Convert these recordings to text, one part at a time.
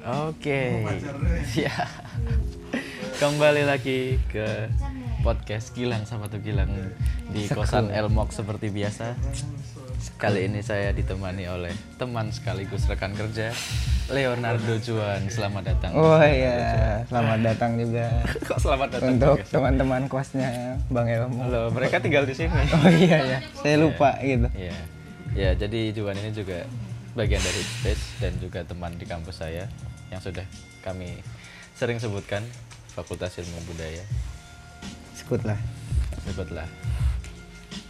Oke. Ya. Kembali lagi ke podcast Gilang sama tuh Gilang di kosan Elmok seperti biasa. Kali ini saya ditemani oleh teman sekaligus rekan kerja Leonardo Juan. Selamat datang. Oh iya, selamat datang juga Kok selamat datang? untuk teman-teman kosnya Bang Elmo. Halo, mereka tinggal di sini. Oh iya ya, saya lupa gitu. Iya. Ya, jadi Juan ini juga bagian dari Space dan juga teman di kampus saya yang sudah kami sering sebutkan Fakultas Ilmu Budaya. Sekut lah. Sebutlah.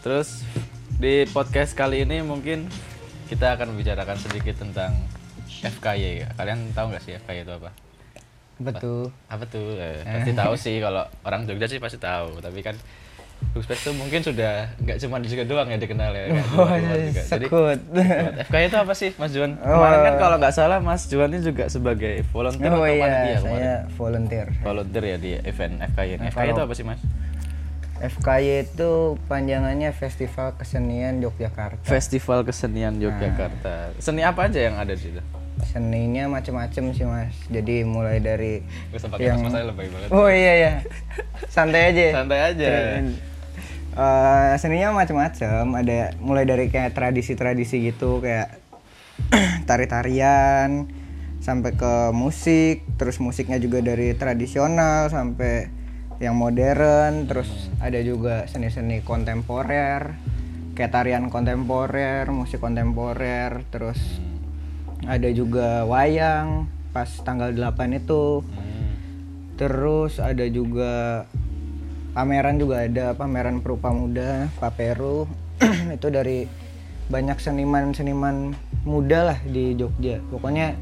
Terus di podcast kali ini mungkin kita akan membicarakan sedikit tentang FKY. Kalian tahu nggak sih FKY itu apa? Betul. Apa tuh? Eh, pasti tahu sih kalau orang Jogja sih pasti tahu. Tapi kan Space tuh mungkin sudah nggak cuma di Jogja doang ya dikenal ya. kan? Oh, Luar-luar juga. Jadi sekut. FKY itu apa sih Mas Juan? Oh. Kemarin kan kalau nggak salah Mas Juan ini juga sebagai volunteer Oh atau iya, panitia kemarin? saya volunteer. Volunteer ya di event FKY ini. Nah, FKY itu apa sih Mas? FKY itu panjangannya Festival Kesenian Yogyakarta. Festival Kesenian Yogyakarta. Seni apa aja yang ada di situ? Seninya macem-macem sih mas. Jadi mulai dari Gue sempat yang... mas lebay banget. Oh iya ya, santai aja. Santai aja. Eh, seninya macam-macam ada mulai dari kayak tradisi-tradisi gitu kayak tari-tarian sampai ke musik terus musiknya juga dari tradisional sampai yang modern terus ada juga seni-seni kontemporer kayak tarian kontemporer musik kontemporer terus ada juga wayang pas tanggal 8 itu Hmm. Terus ada juga pameran juga ada pameran perupa muda Paperu itu dari banyak seniman-seniman muda lah di Jogja. Pokoknya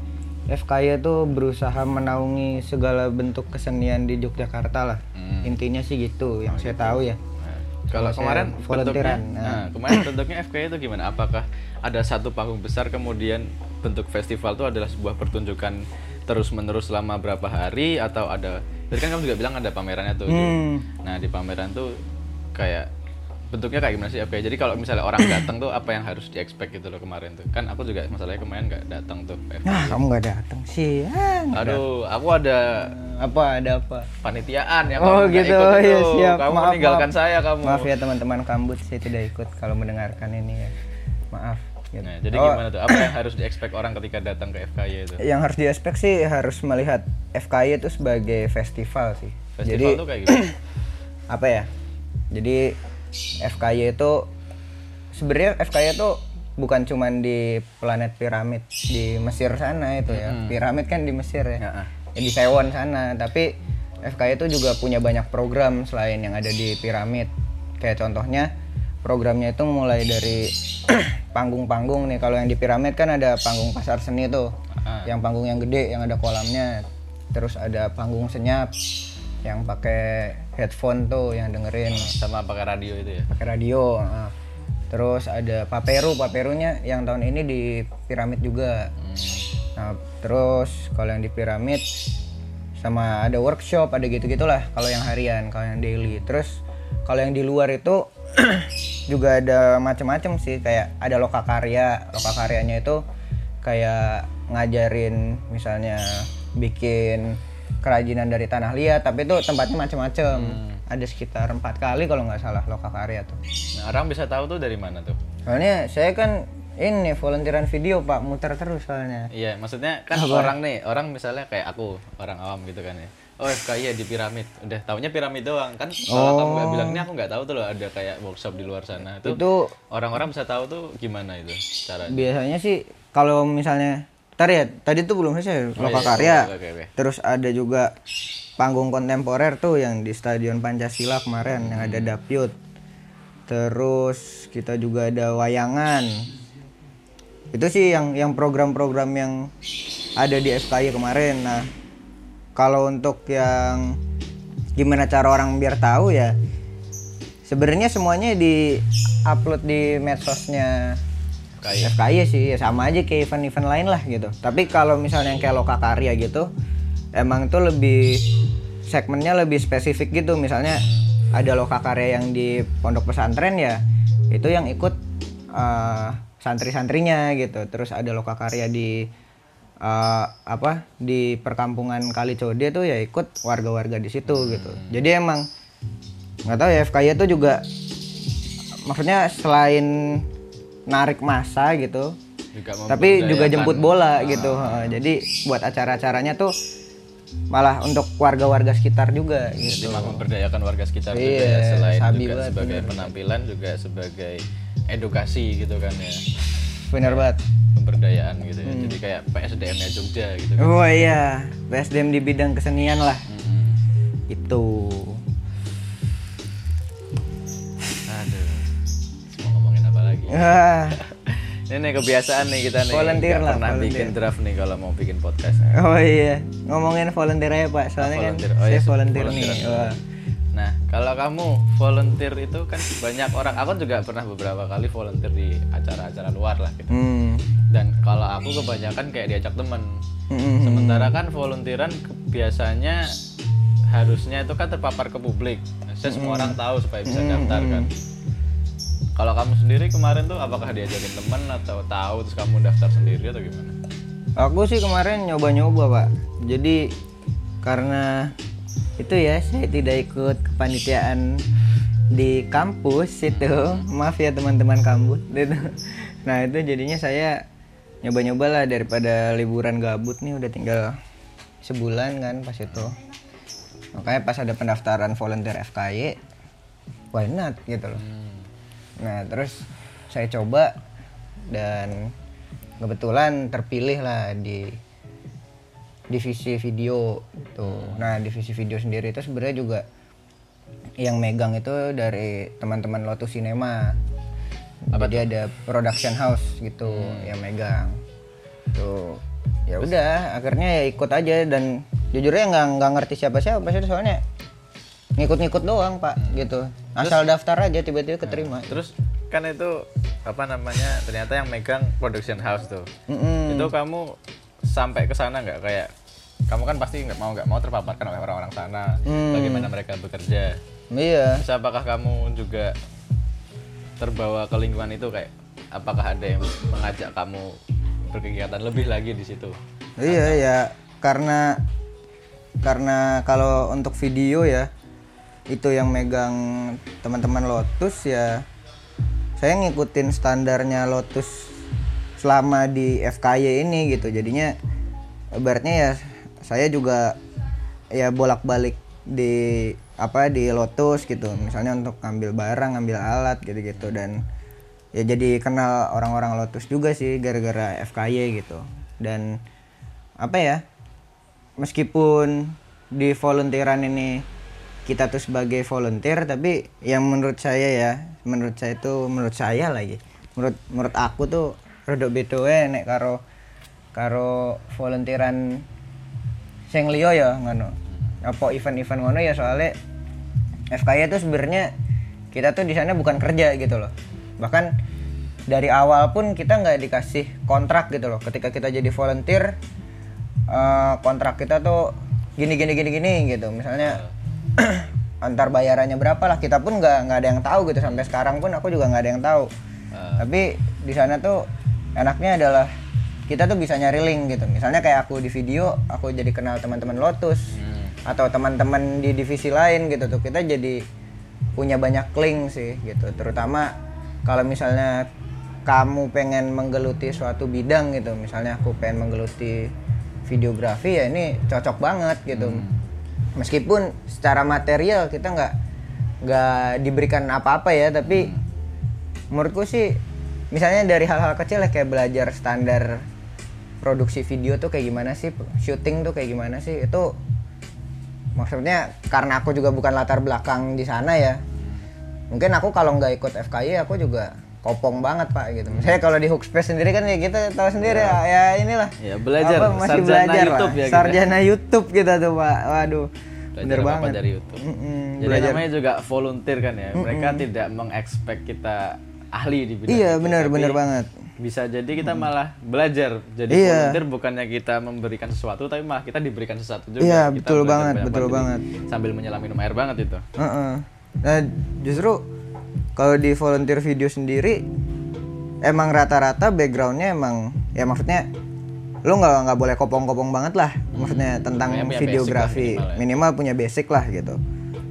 FKY itu berusaha menaungi segala bentuk kesenian di Yogyakarta lah. Hmm. Intinya sih gitu yang saya tahu ya. Nah, Kalau kemarin bentuknya, nah, nah. kemarin bentuknya FKY itu gimana? Apakah ada satu panggung besar kemudian bentuk festival itu adalah sebuah pertunjukan terus menerus selama berapa hari atau ada? Tadi kan kamu juga bilang ada pamerannya tuh. tuh. Hmm. Nah di pameran tuh kayak bentuknya kayak gimana sih FKY? Jadi kalau misalnya orang datang tuh apa yang harus di expect gitu loh kemarin tuh? Kan aku juga masalahnya kemarin nggak datang tuh. FKY. Nah, kamu nggak datang sih. Ah, Aduh, aku ada apa ada apa? panitiaan yang Oh gitu, ikut oh, itu. iya, siap. Kamu Maaf, meninggalkan maaf. saya kamu. Maaf ya teman-teman kambut saya tidak ikut kalau mendengarkan ini ya. Maaf. Gitu. Nah, jadi Oh, gimana tuh? Apa yang harus di-expect orang ketika datang ke FKY itu? Yang harus diaspek sih harus melihat FKY itu sebagai festival sih. Festival Jadi tuh kayak gimana? apa ya? Jadi FKY itu sebenarnya FKY itu bukan cuman di planet piramid di Mesir sana itu ya. Piramid kan di Mesir ya. Ya. Ya, di Sewon sana, tapi FKY itu juga punya banyak program selain yang ada di piramid. Kayak contohnya programnya itu mulai dari panggung-panggung nih. Kalau yang di piramid kan ada panggung pasar seni tuh. Ah. Yang panggung yang gede yang ada kolamnya. Terus ada panggung senyap yang pakai headphone tuh yang dengerin Sama pakai radio itu ya? pakai radio. ah. Terus ada Paperu, Paperunya yang tahun ini di piramid juga. Nah, terus kalau yang di piramid sama ada workshop, ada gitu-gitulah kalau yang harian, kalau yang daily. Terus kalau yang di luar itu juga ada macam-macam sih, kayak ada loka karya. Loka karyanya itu kayak ngajarin misalnya bikin kerajinan dari tanah liat, tapi itu tempatnya macam-macam. Ada sekitar empat kali kalau nggak salah loka karya tuh. Nah, orang bisa tahu tuh dari mana tuh? Soalnya saya kan ini volunteeran video pak muter terus soalnya. Iya, maksudnya kan orang nih, orang misalnya kayak aku, orang awam gitu kan ya. Oh FKY ya di piramid, udah taunya piramid doang kan. Kalau kamu nggak bilang ini aku nggak tahu tuh loh ada kayak workshop di luar sana. Itu, Itu orang-orang bisa tahu tuh gimana itu caranya. biasanya sih kalau misalnya Ntar ya, tadi tuh belum selesai loka iya, karya. oke, oke, oke. Terus ada juga panggung kontemporer tuh yang di Stadion Pancasila kemarin yang ada Dapyut. Terus kita juga ada wayangan. Itu sih yang yang program-program yang ada di FKY kemarin. Nah, kalau untuk yang gimana cara orang biar tahu ya sebenarnya semuanya di upload di medsosnya FKY. FKY sih ya sama aja kayak event-event lain lah gitu. Tapi kalau misalnya yang kayak loka karya gitu, emang itu lebih segmennya lebih spesifik gitu. Misalnya ada loka karya yang di pondok pesantren ya, itu yang ikut eh, santri-santrinya gitu. Terus ada loka karya di eh, apa di perkampungan Kalicode tuh ya ikut warga-warga di situ gitu. Jadi emang nggak tahu ya FKY itu juga maksudnya selain narik masa gitu, juga tapi juga jemput bola gitu. Heeh, Jadi buat acara-acaranya tuh malah untuk warga-warga sekitar juga Jadi gitu. mah memberdayakan warga sekitar juga Iya, ya, selain sabi juga sebagai penampilan juga sebagai edukasi gitu kan ya Bener banget. pemberdayaan gitu Hmm. ya jadi kayak PSDM-nya Jogja gitu kan Oh iya, PSDM di bidang kesenian lah. Mm-mm. Itu. aduh mau ngomongin apa lagi Ah, ini nih kebiasaan nih kita nih Volunteer lah, pernah volunteer. bikin draft nih kalau mau bikin podcast oh iya, ngomongin volunteer aja Pak. Soalnya kan Volunteer. Oh, saya iya, volunteer volunteer. nih. Nah, kalau kamu volunteer itu kan banyak orang. Aku juga pernah beberapa kali volunteer di acara-acara luar lah gitu. Hmm. Dan kalau aku kebanyakan kayak diajak temen. Mm-mm. Sementara kan volunteeran biasanya harusnya itu kan terpapar ke publik. Maksudnya semua orang tahu supaya bisa daftar kan. Kalau kamu sendiri kemarin tuh apakah diajakin temen atau tahu terus kamu daftar sendiri atau gimana? Aku sih kemarin nyoba-nyoba Pak. Jadi karena itu ya saya tidak ikut kepanitiaan di kampus itu. Maaf ya teman-teman kampus itu. Nah itu jadinya saya nyoba-nyoba lah daripada liburan gabut nih udah tinggal sebulan kan pas itu. Makanya pas ada pendaftaran volunteer FKY, why not gitu loh. Nah terus saya coba dan kebetulan terpilih lah di divisi video itu. Nah divisi video sendiri itu sebenarnya juga yang megang itu dari teman-teman Lotus Cinema. Jadi ada production house gitu yang megang. Tuh ya udah akhirnya ya ikut aja dan jujurnya nggak nggak ngerti siapa siapa sih soalnya ngikut-ngikut doang pak gitu asal daftar aja tiba-tiba keterima Terus kan itu apa namanya ternyata yang megang production house tuh. Mm-mm. Itu kamu sampai ke sana nggak kayak kamu kan pasti nggak mau nggak mau terpaparkan oleh orang-orang sana Hmm. bagaimana mereka bekerja. iya Terus apakah kamu juga terbawa ke lingkungan itu kayak apakah ada yang mengajak kamu berkegiatan lebih lagi di situ? Iya ya, karena karena kalau untuk video ya itu yang megang teman-teman Lotus ya saya ngikutin standarnya Lotus selama di FKY ini gitu. Jadinya ibaratnya ya saya juga ya bolak-balik di apa di Lotus gitu. Misalnya untuk ngambil barang, ngambil alat gitu-gitu dan ya jadi kenal orang-orang Lotus juga sih gara-gara FKY gitu. Dan apa ya meskipun di volunteeran ini kita tuh sebagai volunteer tapi yang menurut saya ya menurut saya itu menurut saya lagi menurut menurut aku tuh rodok beda wae nek karo karo volunteeran sing liya ya ngono. Apa event-event ngono ya soalnya FKY itu sebenarnya kita tuh di sana bukan kerja gitu loh. Bahkan dari awal pun kita nggak dikasih kontrak gitu loh. Ketika kita jadi volunteer eh, kontrak kita tuh gini gini gini gini gitu. Misalnya antar bayarannya berapa lah kita pun nggak nggak ada yang tahu gitu. Sampai sekarang pun aku juga nggak ada yang tahu. Ah. tapi di sana tuh enaknya adalah kita tuh bisa nyari link gitu. Misalnya kayak aku di video aku jadi kenal teman-teman Lotus Hmm. atau teman-teman di divisi lain gitu tuh. Kita jadi punya banyak link sih gitu. Terutama kalau misalnya kamu pengen menggeluti suatu bidang gitu misalnya aku pengen menggeluti videografi ya ini cocok banget gitu. Meskipun secara material kita nggak nggak diberikan apa-apa ya tapi menurutku sih misalnya dari hal-hal kecil ya kayak belajar standar produksi video tuh kayak gimana sih syuting tuh kayak gimana sih itu maksudnya karena aku juga bukan latar belakang di sana ya mungkin aku kalau nggak ikut FKY aku juga kopong banget pak gitu misalnya kalau di Hookspace sendiri kan ya kita tahu sendiri ya, ya inilah Ya, belajar. apa, masih Sarjana belajar YouTube lah. ya kita. sarjana YouTube kita tuh pak waduh Belajar bener banget dari YouTube. Mm-mm, Jadi belajar. namanya juga volunteer kan ya. Mereka tidak mengekspek kita ahli di bidang iya tapi bener banget Bisa jadi kita malah belajar. Jadi Iya. volunteer bukannya kita memberikan sesuatu tapi malah kita diberikan sesuatu juga. Iya, Kita betul banget, betul Jadi banget. Sambil menyelam minum air banget itu. Heeh. Nah, justru kalau di volunteer video sendiri emang rata-rata backgroundnya emang ya maksudnya lu nggak nggak boleh kopong-kopong banget lah maksudnya tentang Pokoknya punya videografi basic lah minimal minimal, ya. punya basic lah gitu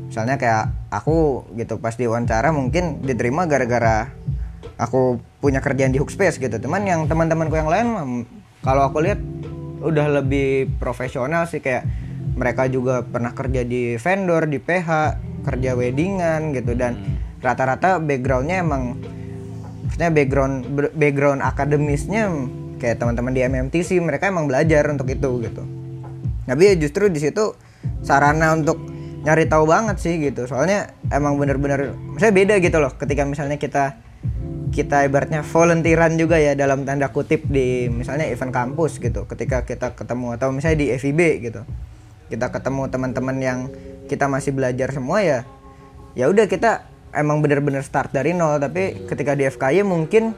misalnya kayak aku gitu pas diwawancara mungkin diterima gara-gara aku punya kerjaan di Hookspace gitu. Cuman yang teman-temanku yang lain kalau aku lihat udah lebih profesional sih. Kayak mereka juga pernah kerja di vendor di PH kerja weddingan gitu. Dan rata-rata backgroundnya emang maksudnya background background akademisnya kayak teman-teman di MMTC mereka emang belajar untuk itu gitu. Tapi ya justru di situ sarana untuk nyari tahu banget sih gitu. Soalnya emang bener-bener saya beda gitu loh. Ketika misalnya kita kita ibaratnya volunteeran juga ya dalam tanda kutip di misalnya event kampus gitu. Ketika kita ketemu atau misalnya di FIB gitu. Kita ketemu teman-teman yang kita masih belajar semua ya ya udah kita emang bener-bener start dari nol. Tapi ketika di FKY mungkin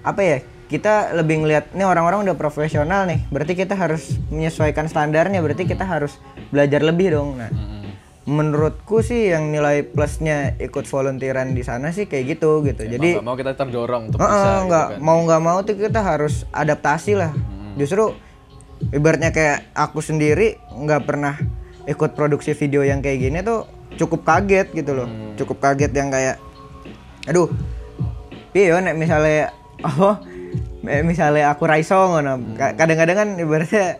apa ya kita lebih ngelihat nih orang-orang udah profesional nih. Berarti kita harus menyesuaikan standarnya. Berarti kita harus belajar lebih dong. Nah menurutku sih yang nilai plusnya ikut volunteeran di sana sih kayak gitu gitu. Jadi mau kita terdorong untuk Heeh, bisa gitu nggak kan. mau nggak mau tuh kita harus adaptasi lah. Justru ibaratnya kayak aku sendiri nggak pernah ikut produksi video yang kayak gini tuh cukup kaget gitu loh. Cukup kaget yang kayak aduh iya nek misalnya oh misalnya aku raiso ngono. Ka- kadang-kadang kan ibaratnya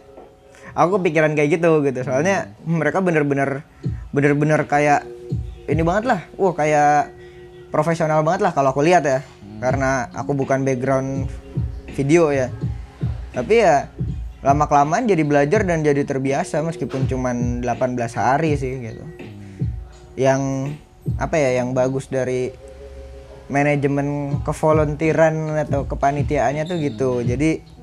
aku kepikiran kayak gitu gitu. Soalnya mereka bener-bener bener-bener kayak ini banget lah. Wah kayak profesional banget lah kalau aku lihat ya. Karena aku bukan background video ya. Tapi ya lama kelamaan jadi belajar dan jadi terbiasa meskipun cuman 18 hari sih gitu. Yang apa ya yang bagus dari manajemen kevolontiran atau kepanitiaannya tuh gitu. Jadi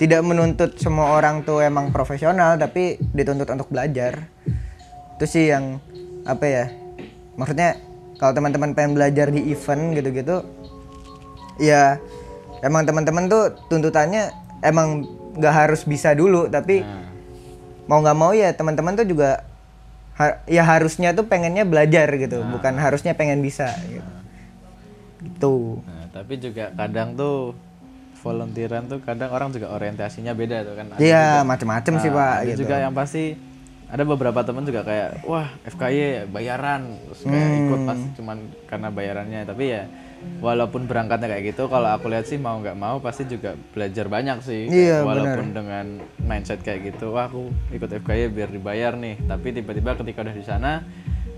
tidak menuntut semua orang tuh emang profesional tapi dituntut untuk belajar. Itu sih yang apa ya maksudnya kalau teman-teman pengen belajar di event gitu-gitu ya emang teman-teman tuh tuntutannya emang nggak harus bisa dulu tapi mau nggak mau ya teman-teman tuh juga ha- ya harusnya tuh pengennya belajar gitu bukan harusnya pengen bisa. Gitu gitu. Nah, tapi juga kadang tuh volunteeran tuh kadang orang juga orientasinya beda tuh kan. Iya macem-macem Nah, sih pak ada gitu. juga yang pasti ada beberapa teman juga kayak wah FKY bayaran. Terus kayak Hmm. ikut pasti cuman karena bayarannya. Tapi ya walaupun berangkatnya kayak gitu kalau aku lihat sih mau nggak mau pasti juga belajar banyak sih. Iya, walaupun dengan mindset kayak gitu wah aku ikut FKY biar dibayar nih. Tapi tiba-tiba ketika udah di sana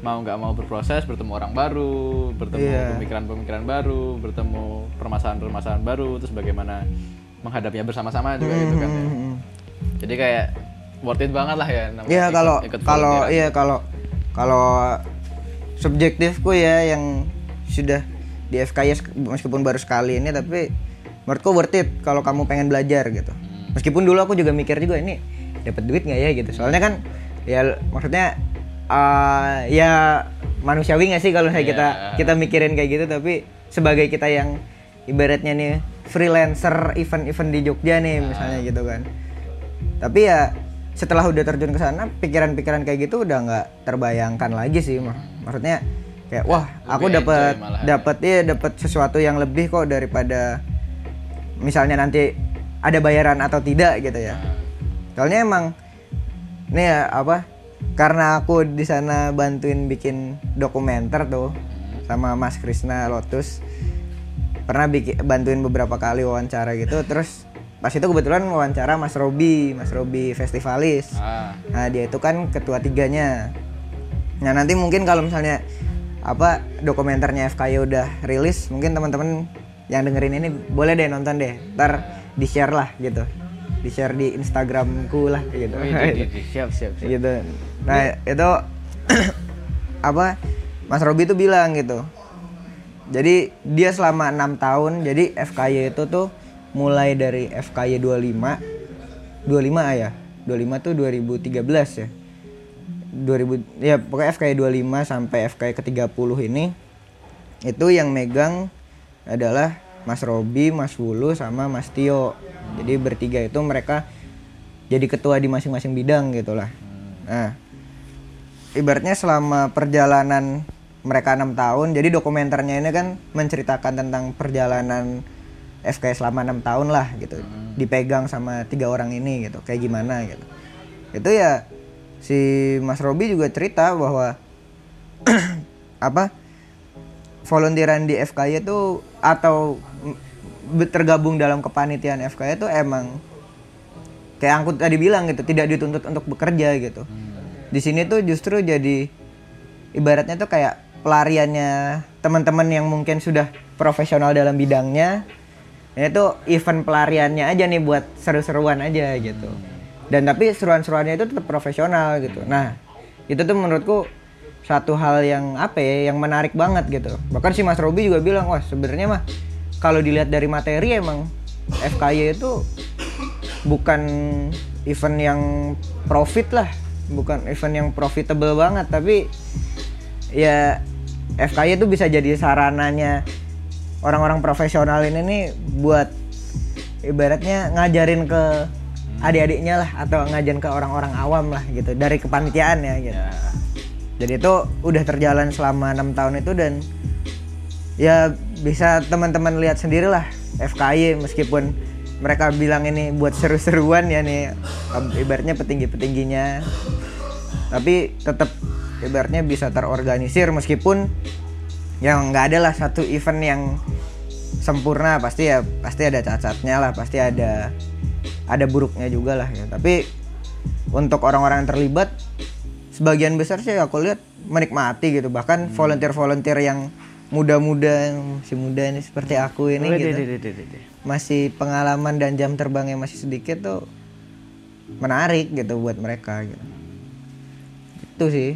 mau nggak mau berproses bertemu orang baru bertemu Iya. pemikiran-pemikiran baru bertemu permasalahan-permasalahan baru terus bagaimana menghadapinya bersama-sama juga gitu kan ya. Hmm. Jadi kayak worth it banget lah ya namanya Iya ikut- kalau ikut kalau iya kalau kalau subjektifku ya yang sudah di FKY meskipun baru sekali ini tapi menurutku worth it kalau kamu pengen belajar gitu. Hmm. Meskipun dulu aku juga mikir juga ini dapat duit nggak ya gitu. Soalnya kan ya maksudnya uh, ya manusiawi nggak sih kalau misalnya kita Iya. kita mikirin kayak gitu tapi sebagai kita yang ibaratnya nih freelancer event-event di Jogja nih misalnya gitu kan. Tapi ya setelah udah terjun ke sana pikiran-pikiran kayak gitu udah nggak terbayangkan lagi sih Mak- maksudnya kayak wah aku dapat dapat ya dapat sesuatu yang lebih kok daripada misalnya nanti ada bayaran atau tidak gitu ya. Soalnya emang nih ya apa karena aku di sana bantuin bikin dokumenter tuh sama Mas Krisna Lotus. Pernah bikin bantuin beberapa kali wawancara gitu. Terus pas itu kebetulan wawancara Mas Robi Mas Robi Festivalis. Ah, nah dia itu kan ketua tiganya. Nah nanti mungkin kalau misalnya apa dokumenternya FKY udah rilis mungkin teman-teman yang dengerin ini boleh deh nonton deh. Ntar di share lah gitu di share di Instagramku lah gitu oh, itu, itu, itu. siap siap siap. gitu nah itu apa Mas Robi tuh bilang gitu jadi dia selama enam tahun jadi FKY itu tuh mulai dari FKY 25 25 ya 25 tuh 2013 ya 2000 ya pokoknya FKY 25 sampai FKY ke 30 ini itu yang megang adalah Mas Robi, Mas Wulu sama Mas Tio. Jadi bertiga itu mereka jadi ketua di masing-masing bidang gitulah. Nah, ibaratnya selama perjalanan mereka enam tahun, jadi dokumenternya ini kan menceritakan tentang perjalanan FK selama enam tahun lah gitu. Dipegang sama tiga orang ini gitu kayak gimana gitu. Itu ya si Mas Robi juga cerita bahwa apa volunteeran di FKY itu atau tergabung dalam kepanitiaan FKY itu emang kayak angkut tadi bilang gitu tidak dituntut untuk bekerja gitu. Di sini tuh justru jadi ibaratnya tuh kayak pelariannya teman-teman yang mungkin sudah profesional dalam bidangnya ini tuh event pelariannya aja nih buat seru-seruan aja gitu. Dan tapi seruan-seruannya itu tetap profesional gitu. Nah itu tuh menurutku satu hal yang apa ya yang menarik banget gitu. Bahkan si Mas Robi juga bilang wah sebenarnya mah kalau dilihat dari materi emang FKY itu bukan event yang profit lah bukan event yang profitable banget tapi ya FKY itu bisa jadi sarananya orang-orang profesional ini nih buat ibaratnya ngajarin ke adik-adiknya lah atau ngajarin ke orang-orang awam lah gitu dari kepanitiaan ya gitu. Ya. Jadi itu udah terjalan selama enam tahun itu dan ya bisa teman-teman lihat sendiri lah FKY meskipun mereka bilang ini buat seru-seruan ya nih. Ibaratnya petinggi-petingginya. Tapi tetap ibaratnya bisa terorganisir meskipun yang nggak ada lah satu event yang sempurna. Pasti ya pasti ada cacatnya lah pasti ada ada buruknya juga lah ya. Tapi untuk orang-orang yang terlibat sebagian besar sih aku lihat menikmati gitu. Bahkan volunteer-volunteer yang muda-muda yang masih muda ini seperti aku ini Wih, gitu deh, deh, deh, masih pengalaman dan jam terbangnya masih sedikit tuh menarik gitu buat mereka gitu itu sih.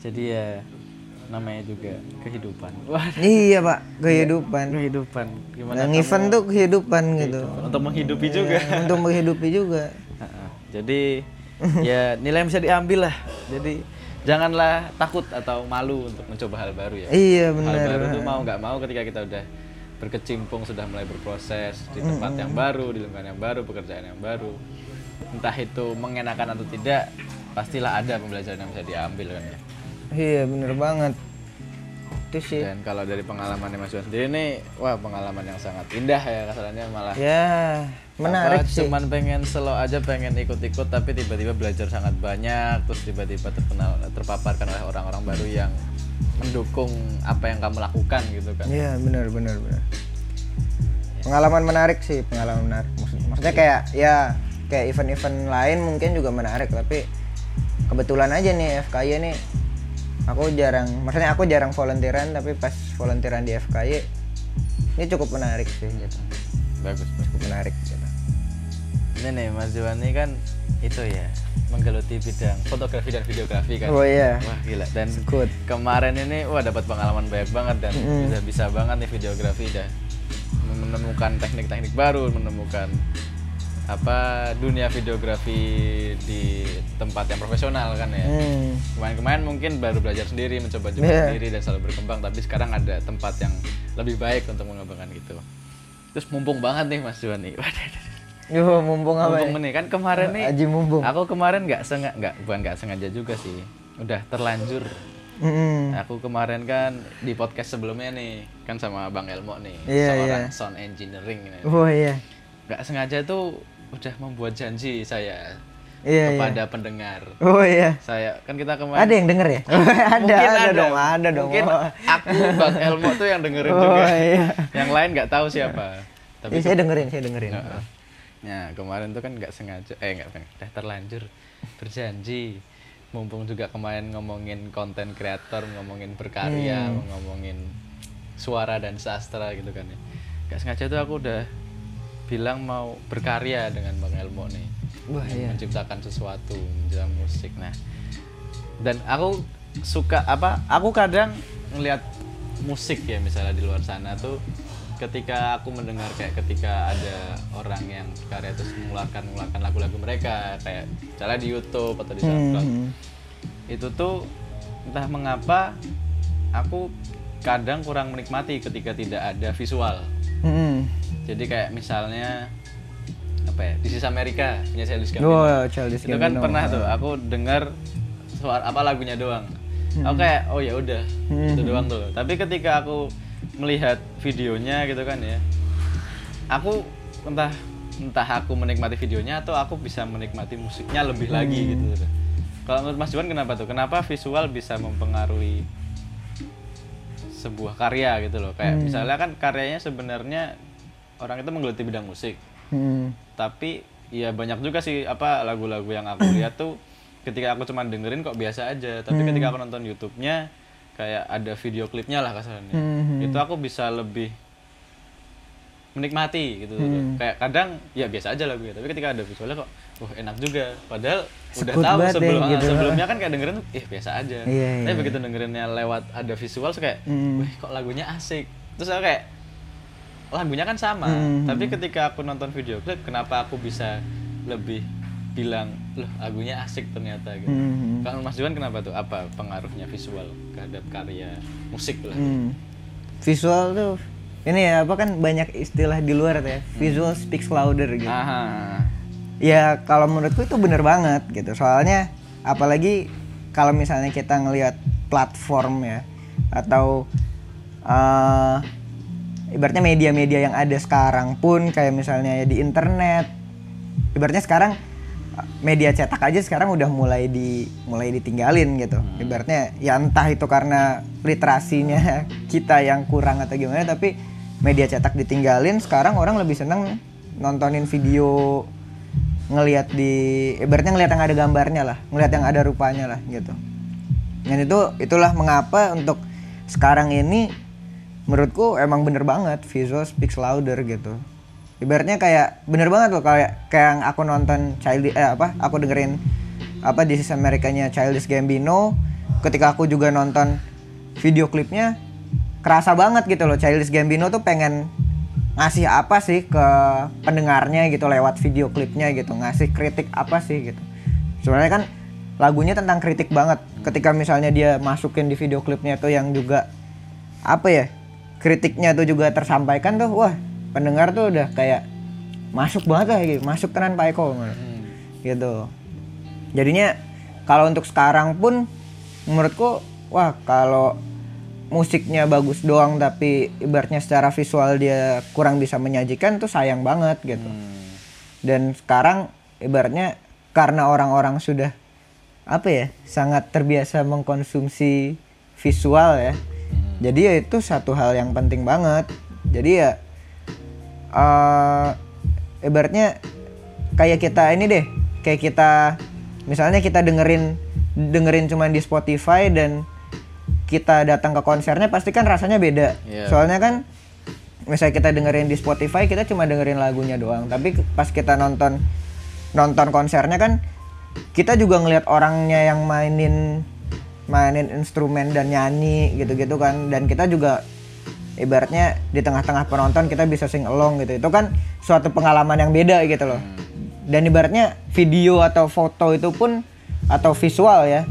Jadi ya namanya juga kehidupan. Wah, iya pak kehidupan kehidupan. Gimana yang kamu event tuh kehidupan gitu untuk menghidupi juga. Ya, untuk menghidupi juga. Jadi ya nilai yang bisa diambil lah. Jadi janganlah takut atau malu untuk mencoba hal baru ya. iya Hal benar baru tuh mau nggak mau ketika kita udah berkecimpung sudah mulai berproses di tempat yang baru, di lingkungan yang baru, pekerjaan yang baru. Entah itu mengenakan atau tidak, pastilah ada pembelajaran yang bisa diambil kan ya. iya bener banget itu sih Dan kalau dari pengalaman Mas Juan sendiri nih, wah pengalaman yang sangat indah ya kasarannya malah. ya menarik apa, sih. Cuman pengen slow aja, pengen ikut-ikut, tapi tiba-tiba belajar sangat banyak, terus tiba-tiba terkenal, terpaparkan oleh orang-orang baru yang mendukung apa yang kamu lakukan gitu kan. iya benar benar benar. Pengalaman menarik sih pengalaman menarik. Maksud- maksudnya kayak ya kayak event-event lain mungkin juga menarik tapi kebetulan aja nih FKY nih aku jarang maksudnya aku jarang volunteeran tapi pas volunteeran di FKY ini cukup menarik sih gitu. Bagus, bagus. cukup menarik gitu Ini nih Mas Juan ini kan itu ya menggeluti bidang fotografi dan videografi kan. oh iya. Wah gila. Dan good kemarin ini wah dapat pengalaman banyak banget dan bisa bisa banget nih videografi dah menemukan teknik-teknik baru menemukan apa dunia videografi di tempat yang profesional kan ya. Hmm. kemarin-kemarin mungkin baru belajar sendiri mencoba-coba Iya. sendiri dan selalu berkembang tapi sekarang ada tempat yang lebih baik untuk mengembangkan gitu. Terus mumpung banget nih Mas Juan nih. Waduh, Yo, mumpung apa mumpung nih kan kemarin nih Aji mumpung aku kemarin nggak sengaja nggak bukan nggak sengaja juga sih udah terlanjur Mm-mm. Aku kemarin kan di podcast sebelumnya nih kan sama Bang Elmo nih Iya, seorang iya. sound engineering nih. oh iya Nggak sengaja tuh udah membuat janji saya iya iya kepada pendengar. oh iya Saya kan kita kemarin ada yang denger ya ada Mungkin ada, dong ada dong Mungkin aku Bang Elmo tuh yang dengerin Oh, juga. iya. Yang lain nggak tahu siapa. Tapi Iya, saya dengerin saya dengerin Heeh. Nah, kemarin tuh kan nggak sengaja, eh nggak sengaja, udah terlanjur berjanji. Mumpung juga kemarin ngomongin konten kreator, ngomongin berkarya, Hmm. ngomongin suara dan sastra gitu kan ya. Nggak sengaja tuh aku udah bilang mau berkarya dengan Bang Elmo nih. wah iya Menciptakan sesuatu, menciptakan musik. Nah, dan aku suka apa? Aku kadang ngelihat musik ya misalnya di luar sana tuh ketika aku mendengar kayak ketika ada orang yang karya terus mengeluarkan mengeluarkan lagu-lagu mereka kayak misalnya di YouTube atau di SoundCloud Hmm. itu tuh entah mengapa aku kadang kurang menikmati ketika tidak ada visual Hmm. jadi kayak misalnya apa ya di sisi Amerika punya Childish Gambino Wah, Childish itu kan Gambino. pernah tuh aku dengar suara apa lagunya doang aku kayak oh ya udah Hmm. itu doang tuh tapi ketika aku melihat videonya gitu kan ya. Aku entah entah aku menikmati videonya atau aku bisa menikmati musiknya lebih lagi gitu. Kalau menurut Mas Juan kenapa tuh? Kenapa visual bisa mempengaruhi sebuah karya gitu loh? Kayak misalnya kan karyanya sebenarnya orang itu menggeluti bidang musik. Hmm. tapi ya banyak juga sih apa lagu-lagu yang aku lihat tuh ketika aku cuma dengerin kok biasa aja. Tapi ketika aku nonton YouTube-nya kayak ada video klipnya lah kasarnya Hmm. itu aku bisa lebih menikmati gitu kayak kadang ya biasa aja lagunya tapi ketika ada visualnya kok wah enak juga padahal udah Sekut tahu banget ya, sebelum gitu. sebelumnya kan kayak dengerin eh biasa aja Iya, tapi iya. begitu dengerinnya lewat ada visual tuh kayak Hmm. wih kok lagunya asik terus aku kayak lagunya kan sama Hmm. tapi ketika aku nonton video klip kenapa aku bisa lebih bilang loh lagunya asik ternyata gitu Hmm. kalau Mas Juan kenapa tuh apa pengaruhnya visual terhadap karya musik lah Hmm. Visual tuh ini ya apa kan banyak istilah di luar tuh ya. Visual speaks louder gitu. Aha. Ya kalau menurutku itu bener banget gitu. Soalnya apalagi kalau misalnya kita ngelihat platform ya atau eh ibaratnya media-media yang ada sekarang pun kayak misalnya ya di internet. Ibaratnya sekarang media cetak aja sekarang udah mulai di mulai ditinggalin gitu. Ibaratnya ya entah itu karena literasinya kita yang kurang atau gimana tapi media cetak ditinggalin sekarang orang lebih seneng nontonin video ngelihat di ibaratnya ngelihat yang ada gambarnya lah ngelihat yang ada rupanya lah gitu. Dan itu itulah mengapa untuk sekarang ini menurutku emang bener banget visual speaks louder gitu ibaratnya kayak bener banget loh kayak kayak yang aku nonton child eh apa aku dengerin apa di sisi Amerikanya Childish Gambino. Ketika aku juga nonton video klipnya kerasa banget gitu loh Childish Gambino tuh pengen ngasih apa sih ke pendengarnya gitu lewat video klipnya gitu ngasih kritik apa sih gitu. Sebenarnya kan lagunya tentang kritik banget. Ketika misalnya dia masukin di video klipnya tuh yang juga apa ya kritiknya tuh juga tersampaikan tuh wah pendengar tuh udah kayak masuk banget lah gitu. Masuk tenan Pak Eko. Hmm. gitu. Jadinya kalau untuk sekarang pun menurutku wah kalau musiknya bagus doang tapi ibaratnya secara visual dia kurang bisa menyajikan tuh sayang banget gitu. Hmm. dan sekarang ibaratnya karena orang-orang sudah apa ya sangat terbiasa mengkonsumsi visual ya jadi ya itu satu hal yang penting banget. Jadi ya eh ibaratnya kayak kita ini deh kayak kita misalnya kita dengerin dengerin cuman di Spotify dan kita datang ke konsernya pasti kan rasanya beda. Iya. soalnya kan misalnya kita dengerin di Spotify kita cuma dengerin lagunya doang. Tapi pas kita nonton nonton konsernya kan kita juga ngelihat orangnya yang mainin mainin instrumen dan nyanyi gitu-gitu kan. Dan kita juga ibaratnya di tengah-tengah penonton kita bisa sing along gitu. Itu kan suatu pengalaman yang beda gitu loh. Dan ibaratnya video atau foto itu pun atau visual ya.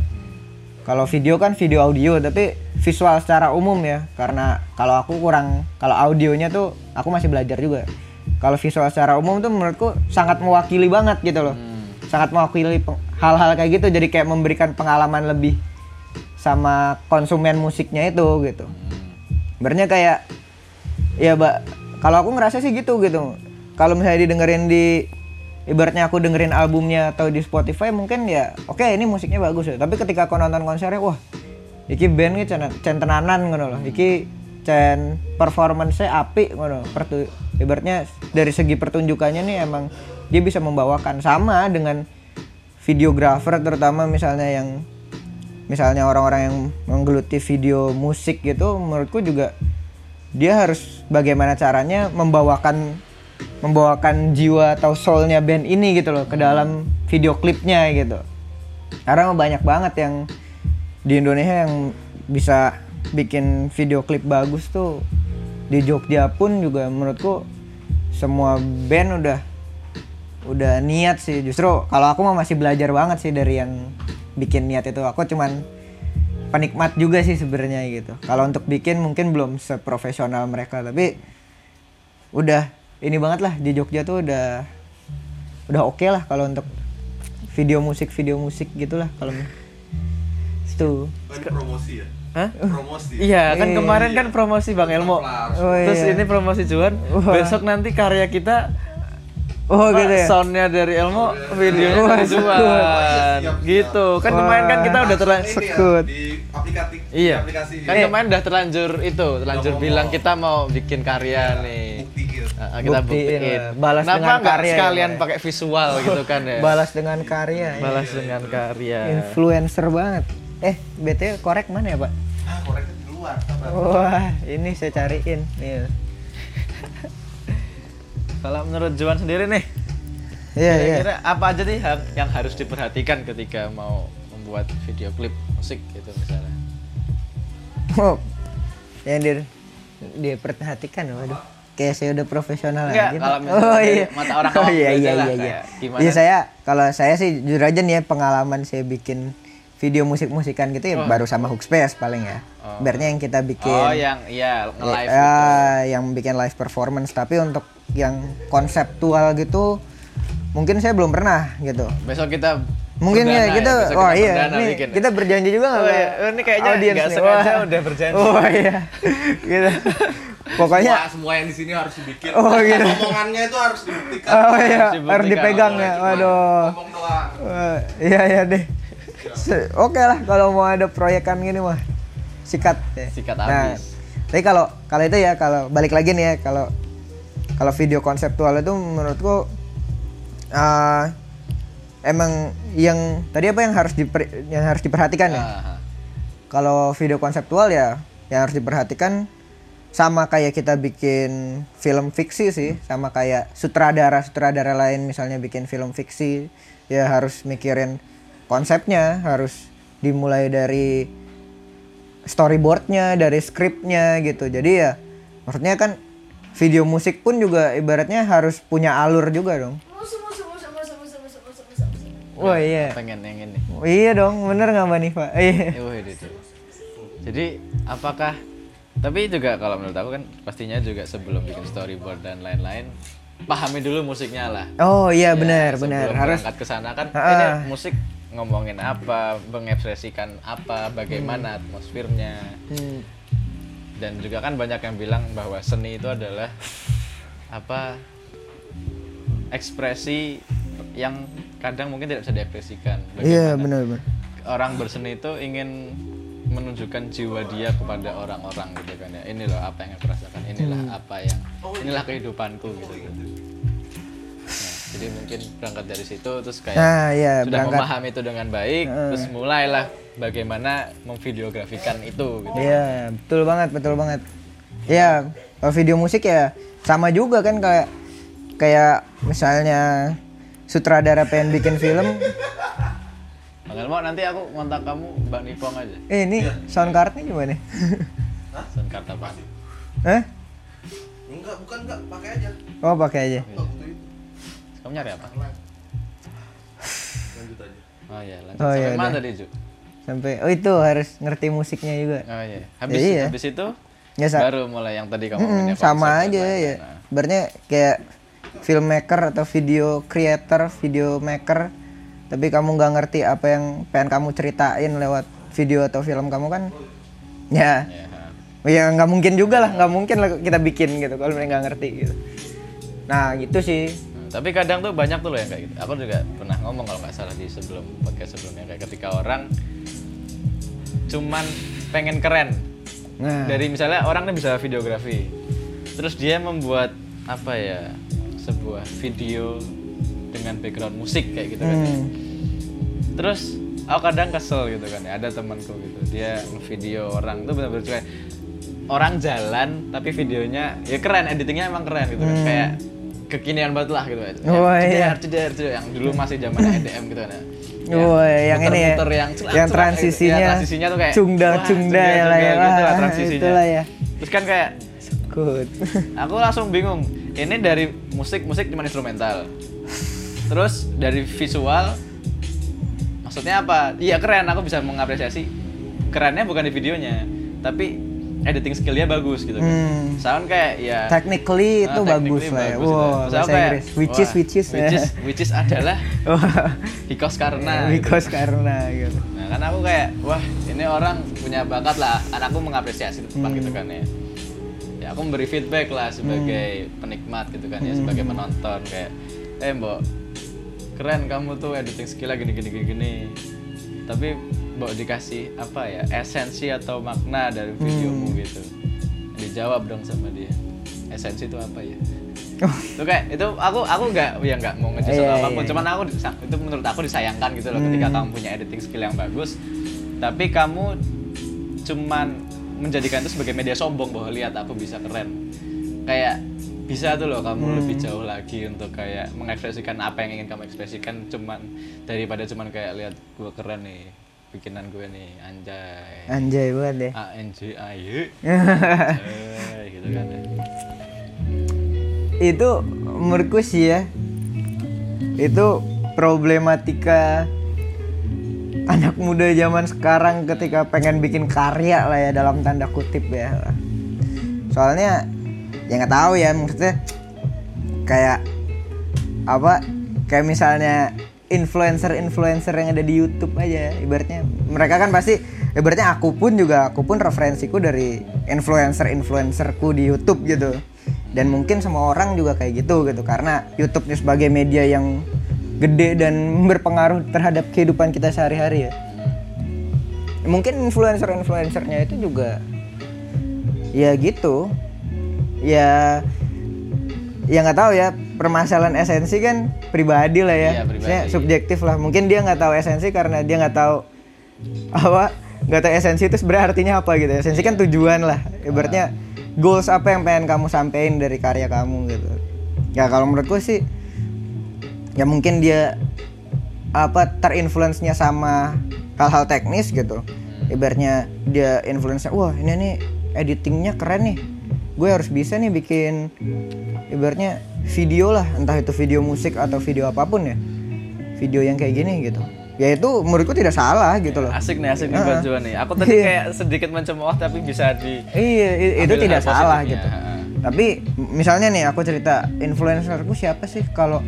Kalau video kan video audio tapi visual secara umum ya. Karena kalau aku kurang kalau audionya tuh aku masih belajar juga. Kalau visual secara umum tuh menurutku sangat mewakili banget gitu loh. Sangat mewakili hal-hal kayak gitu. Jadi kayak memberikan pengalaman lebih sama konsumen musiknya itu gitu Sebenarnya kayak ya mbak kalau aku ngerasa sih gitu gitu. Kalau misalnya didengerin di ibaratnya aku dengerin albumnya atau di Spotify mungkin ya oke ini musiknya bagus ya. Tapi ketika aku nonton konsernya wah iki band iki cen, cen tenanan loh. Iki cen performance apik ngono Pertu, ibaratnya dari segi pertunjukannya nih emang dia bisa membawakan. Sama dengan videografer terutama misalnya yang misalnya orang-orang yang menggeluti video musik gitu menurutku juga dia harus bagaimana caranya membawakan membawakan jiwa atau soulnya band ini gitu loh ke dalam video klipnya gitu. Karena banyak banget yang di Indonesia yang bisa bikin video klip bagus tuh. Di Jogja pun juga menurutku semua band udah udah niat sih. Justru kalau aku mah masih belajar banget sih dari yang bikin niat itu aku cuman penikmat juga sih sebenarnya gitu kalau untuk bikin mungkin belum seprofesional mereka tapi udah ini banget lah di Jogja tuh udah udah oke lah kalau untuk video musik video musik gitulah kalau itu ini promosi ya? Hah? promosi Iya, kan kemarin kan promosi Bang Elmo. Oh, Terus iya. ini promosi Juan. Besok nanti karya kita Oh Pak, gitu ya. soundnya dari Elmo, videonya Wah, dari. Juan. Siap, Gitu. Kan kemarin kan kita udah terlanjur ya, sekut. di aplikasi Iya. di aplikasi Kan kemarin udah terlanjur itu, terlanjur ngomong. bilang kita mau bikin karya nih. bukti gitu Ah, kita Buktiin buktiin. lah. Balas Kenapa dengan karya ya, sekalian ya? pakai visual gitu kan ya? Balas dengan karya. ya. Balas dengan karya. Influencer banget. Eh, BTW korek mana ya, Pak? ah koreknya di luar Wah, ini saya cariin. Nih. Kalau menurut Juan sendiri nih, Iya, iya. kira-kira apa aja nih yang, harus diperhatikan ketika mau membuat video klip musik gitu misalnya? Oh, yang di diperhatikan waduh. Kayak saya udah profesional Enggak, aja. kalau oh iya. mata orang oh iya iya iya iya. gimana? Iya saya kalau saya sih jujur aja nih ya pengalaman saya bikin video musik-musikan gitu ya baru sama Hookspace paling ya. Oh. Ibaratnya yang kita bikin Oh, yang iya nge-live ya, gitu. yang bikin live performance tapi untuk yang konseptual gitu mungkin saya belum pernah gitu. Besok kita Mungkin perdana ya kita besok oh kita iya nih, bikin ya. kita berjanji juga nggak Oh, iya. Oh, ini kayaknya nggak nih. sengaja Wah. udah berjanji. Oh iya. gitu. Pokoknya semua, semua yang di sini harus dibikin Oh, gitu. omongannya itu harus dibuktikan Oh iya, Harus harus dipegang ya. Waduh. ngomong doang Wah, iya iya deh. Oke lah kalau mau ada proyekan gini mah sikat ya. Sikat Nah, habis. tapi kalau kalau itu ya kalau balik lagi nih ya kalau kalau video konseptual itu menurutku eh, emang yang tadi apa yang harus diper- yang harus diperhatikan ya? Ah, Kalau video konseptual ya yang harus diperhatikan sama kayak kita bikin film fiksi sih, sama kayak sutradara-sutradara lain misalnya bikin film fiksi ya harus mikirin konsepnya, harus dimulai dari storyboardnya, dari skripnya gitu. Jadi ya maksudnya kan video musik pun juga ibaratnya harus punya alur juga dong. Wah iya. pengen yang ini. Oh, iya dong, bener nggak mbak Nifa? Iya. Eh, wih, itu. Jadi apakah tapi juga kalau menurut aku kan pastinya juga sebelum bikin storyboard dan lain-lain pahami dulu musiknya lah. Oh iya Ya, benar benar harus berangkat ke sana kan ini musik ngomongin apa, mengekspresikan apa, bagaimana atmosfernya. Hmm. Dan juga kan banyak yang bilang bahwa seni itu adalah apa ekspresi yang kadang mungkin tidak bisa diekspresikan. Iya Bagaimana benar benar. orang berseni itu ingin menunjukkan jiwa dia kepada orang-orang gitu kan ya ini loh apa yang aku rasakan inilah Hmm. apa yang inilah kehidupanku gitu, gitu. Jadi mungkin berangkat dari situ terus kayak Nah iya sudah berangkat. memahami itu dengan baik terus mulailah bagaimana memvideografikan itu gitu Iya betul banget betul banget. Iya kalau video musik ya sama juga kan kayak kayak misalnya sutradara pengen bikin film, Bang Elmo nanti aku kontak kamu Mbak Nipong aja eh ini sound cardnya gimana? Sound card apaan? Hah? enggak bukan enggak pakai aja Oh pakai aja. Kamu nyari apa? lanjut aja oh iya lanjut Oh, sampai iya, mana tadi Ju? Sampai oh itu harus ngerti musiknya juga. oh iya habis, Iya. habis itu Ya sa- baru mulai yang tadi kamu ngomongin sama aja ya. Nah, Sebenarnya kayak filmmaker atau video creator, video maker, tapi kamu nggak ngerti apa yang pengen kamu ceritain lewat video atau film kamu kan, ya, ya, ha. ya nggak mungkin juga lah, nggak mungkin lah kita bikin gitu kalau mereka nggak ngerti gitu. Nah gitu sih. Hmm, Tapi kadang tuh banyak tuh loh yang kayak gitu. Aku juga pernah ngomong kalau nggak salah di sebelum podcast sebelumnya kayak ketika orang cuman pengen keren. Nah, dari misalnya orang bisa videografi, terus dia membuat apa ya sebuah video dengan background musik kayak gitu kan. hmm, Terus aku kadang kesel gitu kan ya ada temanku gitu. Dia video orang tuh benar-benar kayak orang jalan tapi videonya ya keren editingnya emang keren gitu kan. Kayak kekinian banget lah gitu. Oh, Ya, iya. ceder, ceder, yang dulu masih zaman EDM gitu kan ya. Oh, yang ini ya, yang celak, yang celak, transisinya, gitu. Ya, transisinya tuh kayak cungdal wah, cungdal ya lah ya, gitu lah transisinya itulah ya. terus kan kayak Good. aku langsung bingung ini dari musik musik cuma instrumental terus dari visual maksudnya apa iya keren aku bisa mengapresiasi kerennya bukan di videonya tapi editing skillnya bagus gitu kan Hmm. sound kayak ya Technically Ah, itu bagus technically lah ya. bagus Wow, Terus bahasa aku kayak, Inggris. Which is, which is. which is, which is adalah because karena gitu. because karena gitu. Nah, kan aku kayak, wah ini orang punya bakat lah. Aku mengapresiasi itu tepat gitu kan ya. Ya aku memberi feedback lah sebagai penikmat gitu kan ya, sebagai penonton kayak, eh mbok, keren kamu tuh editing skillnya gini gini gini gini. Tapi mbok dikasih apa ya esensi atau makna dari videomu gitu. Dijawab dong sama dia. Esensi itu apa ya? itu kayak itu aku aku nggak ya nggak mau ngejudge Iya, atau iya, apa pun. iya. cuman aku itu menurut aku disayangkan gitu loh ketika kamu punya editing skill yang bagus. Tapi kamu cuman menjadikan itu sebagai media sombong bahwa lihat aku bisa keren. Kayak bisa tuh loh kamu lebih jauh lagi untuk kayak mengekspresikan apa yang ingin kamu ekspresikan. Cuman daripada cuman kayak lihat gue keren nih bikinan gue nih anjay. Anjay banget ya. A N J A Y gitu kan. Itu menurutku sih ya itu problematika anak muda zaman sekarang ketika pengen bikin karya lah ya dalam tanda kutip ya. Soalnya ya nggak tahu ya maksudnya kayak apa kayak misalnya influencer-influencer yang ada di YouTube aja. Ibaratnya mereka kan pasti ibaratnya aku pun juga aku pun referensiku dari influencer-influencerku di YouTube gitu. Dan mungkin semua orang juga kayak gitu gitu karena YouTube sebagai media yang gede dan berpengaruh terhadap kehidupan kita sehari-hari ya. Mungkin influencer-influencernya itu juga ya gitu. Ya ya nggak tahu ya. Permasalahan esensi kan pribadi lah ya. Iya, pribadi. Maksudnya subjektif lah. Mungkin dia nggak tahu esensi karena dia nggak tahu apa nggak tahu esensi itu sebenarnya artinya apa gitu. Esensi kan tujuan lah. Ibaratnya goals apa yang pengen kamu sampein dari karya kamu gitu. Ya kalau menurutku sih ya mungkin dia apa terinfluence-nya sama hal-hal teknis gitu. Ibaratnya dia influence wah ini nih editingnya keren nih gue harus bisa nih bikin ibaratnya video lah entah itu video musik atau video apa pun ya. Video yang kayak gini gitu. Ya itu menurutku tidak salah gitu loh. Asik nih, asik nih buat nih. Aku tadi Iya. kayak sedikit mencemooh tapi bisa di iya itu tidak salah gitu. Tapi misalnya nih aku cerita influencerku siapa sih kalau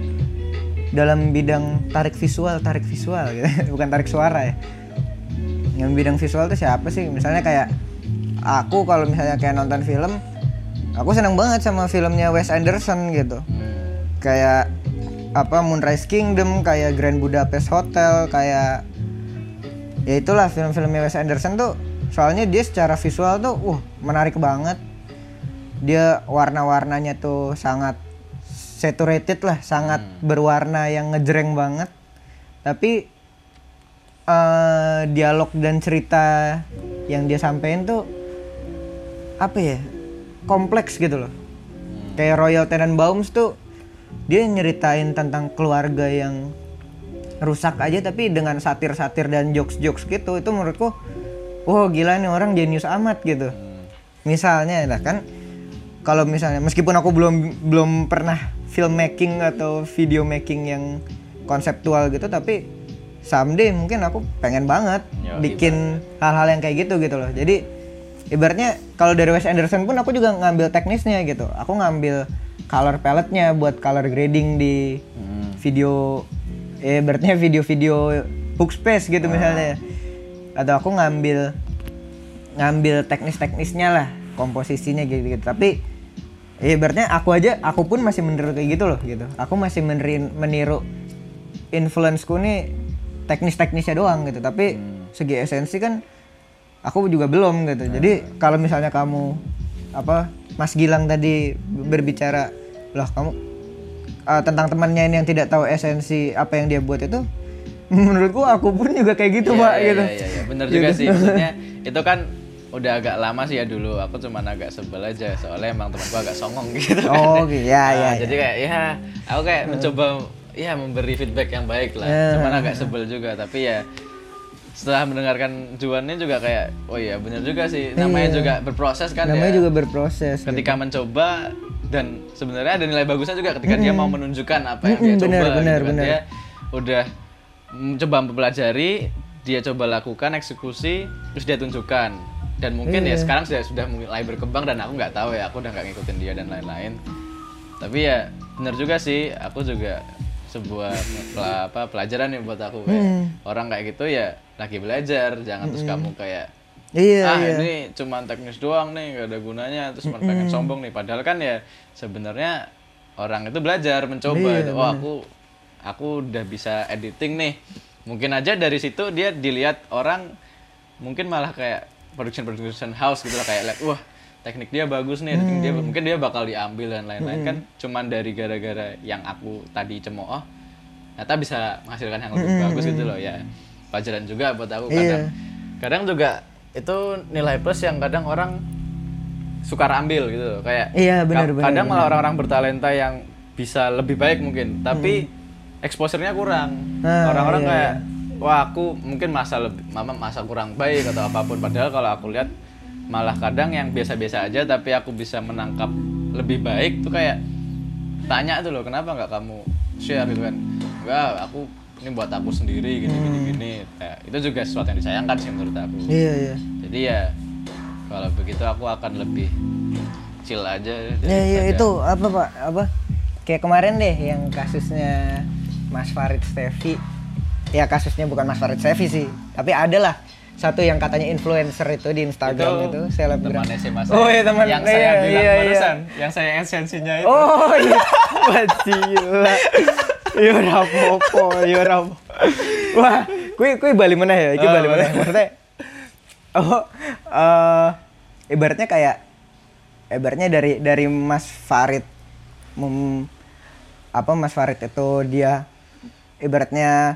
dalam bidang tarik visual tarik visual gitu. Bukan tarik suara ya. Yang bidang visual tuh siapa sih? Misalnya kayak aku kalau misalnya kayak nonton film aku seneng banget sama filmnya Wes Anderson gitu. Kayak apa Moonrise Kingdom kayak Grand Budapest Hotel kayak ya itulah film-filmnya Wes Anderson tuh soalnya dia secara visual tuh uh menarik banget. Dia warna-warnanya tuh sangat saturated lah sangat berwarna yang ngejreng banget. Tapi eh, dialog dan cerita yang dia sampein tuh apa ya kompleks gitu loh. Kayak Royal Tenenbaums tuh dia nyeritain tentang keluarga yang rusak aja tapi dengan satir-satir dan jokes-jokes gitu itu menurutku wah gila nih orang jenius amat gitu. Misalnya lah kan kalau misalnya meskipun aku belum belum pernah filmmaking atau video making yang konseptual gitu tapi someday mungkin aku pengen banget Yoi, bikin hal-hal yang kayak gitu gitu loh. Jadi ibaratnya kalau dari Wes Anderson pun aku juga ngambil teknisnya gitu. Aku ngambil color palette-nya buat color grading di Hmm. video eh berarti video-video book space gitu misalnya. Atau aku ngambil ngambil teknis-teknisnya lah komposisinya gitu, gitu. tapi eh berarti aku aja aku pun masih meniru kayak gitu loh gitu. Aku masih meniru, meniru influenceku nih teknis-teknisnya doang gitu. Tapi segi esensi kan aku juga belum gitu. Jadi kalau misalnya kamu apa Mas Gilang tadi berbicara loh kamu uh, tentang temannya ini yang tidak tahu esensi apa yang dia buat itu menurutku aku pun juga kayak gitu Iya, pak iya, gitu. iya, iya, iya. bener juga sih. Maksudnya itu kan udah agak lama sih ya dulu. Aku cuman agak sebel aja soalnya emang temanku agak songong gitu Oh, kan. iya, Nah, iya, jadi kayak ya aku kayak mencoba ya memberi feedback yang baik lah. Iya. cuman agak sebel juga tapi ya setelah mendengarkan Juannya juga kayak oh iya bener juga sih namanya juga berproses kan Iya. namanya ya juga berproses ketika mencoba dan sebenarnya ada nilai bagusnya juga ketika dia mau menunjukkan apa yang dia Mm-mm, coba benar, gitu kan. dia udah mencoba mempelajari dia coba lakukan eksekusi terus dia tunjukkan dan mungkin Iya. ya sekarang sudah sudah mulai berkembang dan aku nggak tahu ya aku udah nggak ngikutin dia dan lain-lain tapi ya benar juga sih aku juga sebuah apa pelajaran nih buat aku kayak Hmm. orang kayak gitu ya lagi belajar jangan terus kamu kayak Iya, ah iya. ini cuma teknis doang nih gak ada gunanya terus cuma pengen sombong nih. Padahal kan ya sebenarnya orang itu belajar mencoba Iya, itu oh aku aku udah bisa editing nih. Mungkin aja dari situ dia dilihat orang mungkin malah kayak production production house gitu lah kayak wah teknik dia bagus nih editing dia mungkin dia bakal diambil dan lain-lain kan cuman dari gara-gara yang aku tadi cemooh ternyata bisa menghasilkan yang lebih bagus gitu loh ya. Pelajaran juga buat aku kadang. Kadang juga itu nilai plus yang kadang orang suka ambil gitu loh. kayak Iya, benar, kadang malah orang-orang bertalenta yang bisa lebih baik mungkin tapi exposure-nya kurang. Ah, orang-orang iya, kayak wah aku mungkin masa lebih mama masa kurang baik atau apa pun. Padahal kalau aku lihat malah kadang yang biasa-biasa aja tapi aku bisa menangkap lebih baik tuh kayak tanya tuh loh kenapa nggak kamu share gitu kan enggak aku ini buat aku sendiri gini gini gini Ya, itu juga sesuatu yang disayangkan sih menurut aku Iya, iya. jadi ya kalau begitu aku akan lebih chill aja Ya, iya daripada- itu apa pak? Apa? Kayak kemarin deh yang kasusnya Mas Farid Stevi. Ya kasusnya bukan Mas Farid Stevi sih, tapi ada lah satu yang katanya influencer itu di Instagram itu, selebgram. teman SMA saya Oh iya teman. yang iya, saya bilang iya, iya. barusan yang saya esensinya itu Oh iya, Bacila. Yo rapopo, yo rapopo. Wah, kui kui bali mana ya? Iki Oh, bali mana? boleh. Maksudnya Oh, eh ibaratnya kayak ibaratnya dari dari Mas Farid mem, apa Mas Farid itu dia ibaratnya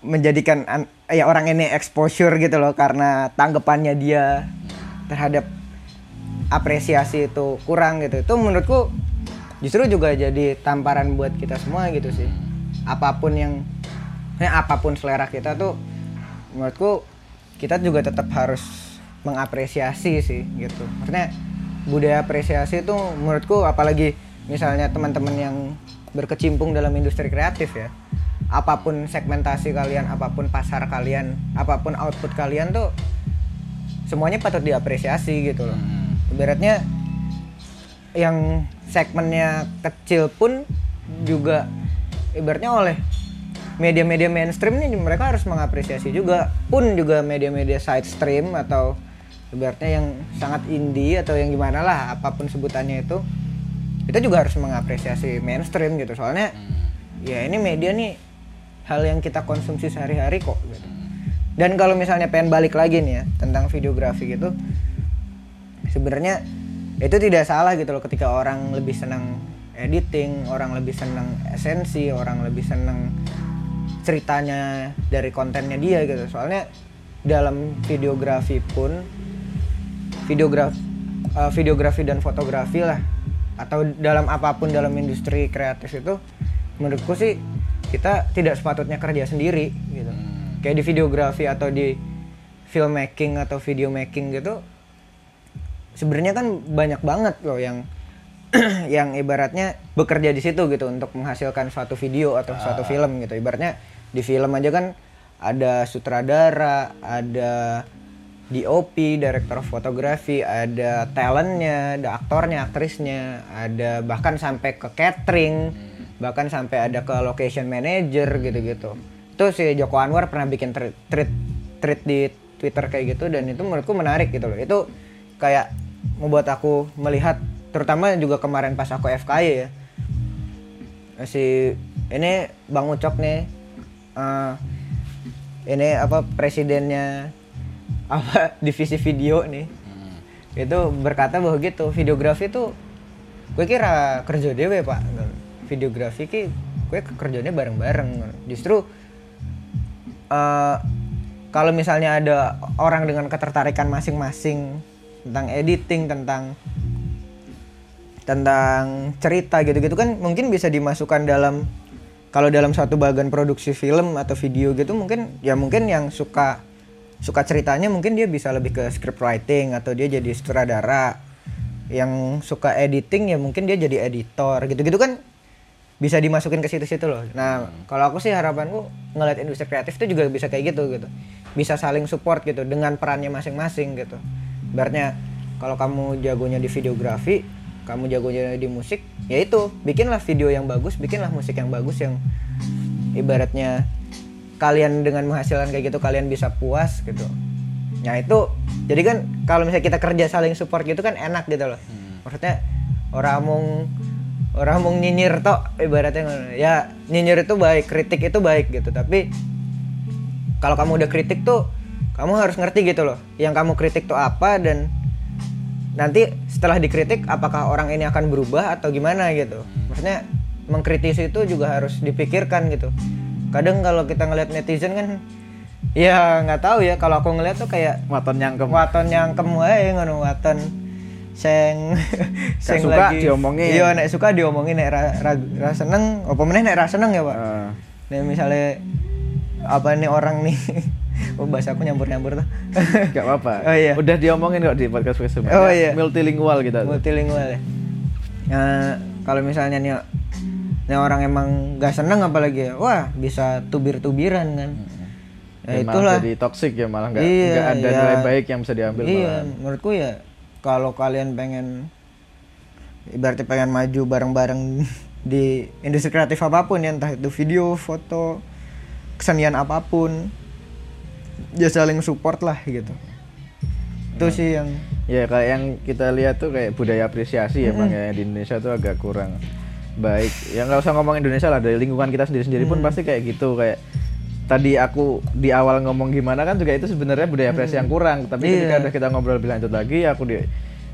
menjadikan an- ya orang ini exposure gitu loh karena tanggapannya dia terhadap apresiasi itu kurang gitu. Itu menurutku justru juga jadi tamparan buat kita semua gitu sih. Apa pun yang ya apa pun selera kita tuh menurutku kita juga tetap harus mengapresiasi sih gitu. Maksudnya budaya apresiasi itu menurutku apalagi misalnya teman-teman yang berkecimpung dalam industri kreatif ya apa pun segmentasi kalian apa pun pasar kalian apa pun output kalian tuh semuanya patut diapresiasi gitu loh. Ibaratnya yang segmennya kecil pun juga ibaratnya oleh media-media mainstream nih mereka harus mengapresiasi juga. Pun juga media-media side stream atau ibaratnya yang sangat indie atau yang gimana lah apa pun sebutannya itu kita juga harus mengapresiasi mainstream gitu. Soalnya ya ini media nih hal yang kita konsumsi sehari-hari kok gitu dan kalau misalnya pengen balik lagi nih ya tentang videografi gitu sebenarnya itu tidak salah gitu loh ketika orang lebih senang editing, orang lebih senang esensi, orang lebih senang ceritanya dari kontennya dia gitu. Soalnya dalam videografi pun videografi videografi dan fotografi lah atau dalam apa pun dalam industri kreatif itu menurutku sih kita tidak sepatutnya kerja sendiri gitu. Kayak di videografi atau di filmmaking atau video making gitu sebenarnya kan banyak banget loh yang yang ibaratnya bekerja di situ gitu untuk menghasilkan suatu video atau suatu film gitu. Ibaratnya di film aja kan ada sutradara ada DOP, director fotografi, ada talentnya, ada aktornya, aktrisnya, ada bahkan sampai ke catering, bahkan sampai ada ke location manager gitu-gitu. Itu si Joko Anwar pernah bikin tweet tweet, di Twitter kayak gitu dan itu menurutku menarik gitu loh. Itu kayak membuat aku melihat terutama juga kemarin pas aku FKY ya. Si ini Bang Ucok nih eh, ini apa presidennya apa divisi video nih itu berkata bahwa gitu videografi tuh gue kira kerja dewe pak videografi ki gue kerjanya bareng-bareng. Justru eh, kalau misalnya ada orang dengan ketertarikan masing-masing tentang editing tentang tentang cerita gitu-gitu kan mungkin bisa dimasukkan dalam kalau dalam satu bagian produksi film atau video gitu mungkin ya mungkin yang suka suka ceritanya mungkin dia bisa lebih ke script writing atau dia jadi sutradara. Yang suka editing ya mungkin dia jadi editor gitu-gitu kan bisa dimasukin ke situ-situ loh. Nah, kalau aku sih harapanku ngeliat industri kreatif itu juga bisa kayak gitu gitu. Bisa saling support gitu dengan perannya masing-masing gitu. Ibaratnya kalau kamu jagonya di videografi, kamu jagonya di musik, ya itu bikinlah video yang bagus, bikinlah musik yang bagus yang ibaratnya kalian dengan menghasilkan kayak gitu kalian bisa puas gitu. Nah itu jadi kan kalau misalnya kita kerja saling support gitu kan enak gitu loh. Maksudnya orang mau orang mau nyinyir tok ibaratnya ya nyinyir itu baik, kritik itu baik gitu. Tapi kalau kamu udah kritik tuh kamu harus ngerti gitu loh. Yang kamu kritik tuh apa dan nanti setelah dikritik apakah orang ini akan berubah atau gimana gitu. Maksudnya mengkritisi itu juga harus dipikirkan gitu. Kadang kalau kita ngeliat netizen kan ya nggak tahu ya kalau aku ngeliat tuh kayak Waton nyangkem. waton nyangkem wae ngono waton sing sing suka diomongin. iya nek suka diomongin nek ra, ra, ra seneng apa meneh nek ra seneng ya pak Eh, nek misalnya apa nih orang nih oh bahasa aku nyampur nyampur tuh Gak apa-apa. Oh, iya. Udah diomongin kok di podcast podcast sebelumnya. Oh, iya. Multilingual kita. tuh. multilingual ya Nah, kalau misalnya nih nih orang emang gak seneng apalagi ya wah bisa tubir-tubiran kan ya malah itulah jadi toxic ya malah nggak Iya, nggak ada iya. nilai baik yang bisa diambil iya malah. menurutku ya kalau kalian pengen ibaratnya pengen maju bareng-bareng di industri kreatif apa pun ya entah itu video foto kesenian apa pun ya saling support lah gitu. Itu sih yang Ya kayak yang kita lihat tuh kayak budaya apresiasi ya emang ya di Indonesia tuh agak kurang baik. Ya nggak usah ngomong Indonesia lah dari lingkungan kita sendiri-sendiri pun pasti kayak gitu kayak tadi aku di awal ngomong gimana kan juga itu sebenarnya budaya apresiasi yang kurang. Tapi ketika Iya. udah kita ngobrol lebih lanjut lagi aku di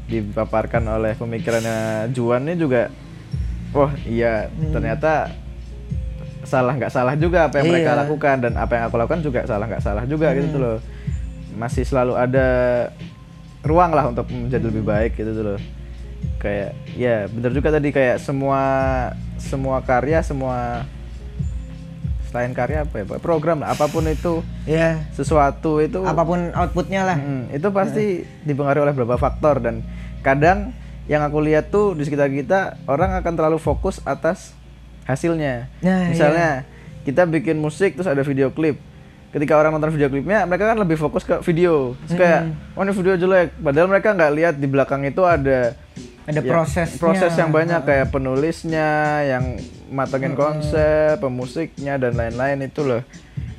dipaparkan oleh pemikirannya Juan ini juga wah iya ternyata salah nggak salah juga apa yang mereka Iya. lakukan dan apa yang aku lakukan juga salah nggak salah juga gitu tuh loh masih selalu ada ruang lah untuk menjadi lebih baik gitu loh kayak ya bener juga tadi kayak semua semua karya semua selain karya apa ya Pak? program lah apa pun itu ya sesuatu itu apa pun outputnya lah Mm, itu pasti dipengaruhi oleh beberapa faktor dan kadang yang aku lihat tuh di sekitar kita orang akan terlalu fokus atas hasilnya. Nah, Misalnya kita bikin musik terus ada video klip. Ketika orang nonton video klipnya, mereka kan lebih fokus ke video. Terus kayak, oh ini video jelek. Padahal mereka nggak lihat di belakang itu ada ada ya, prosesnya proses yang banyak kayak penulisnya, yang matengin konsep, pemusiknya dan lain-lain itu loh.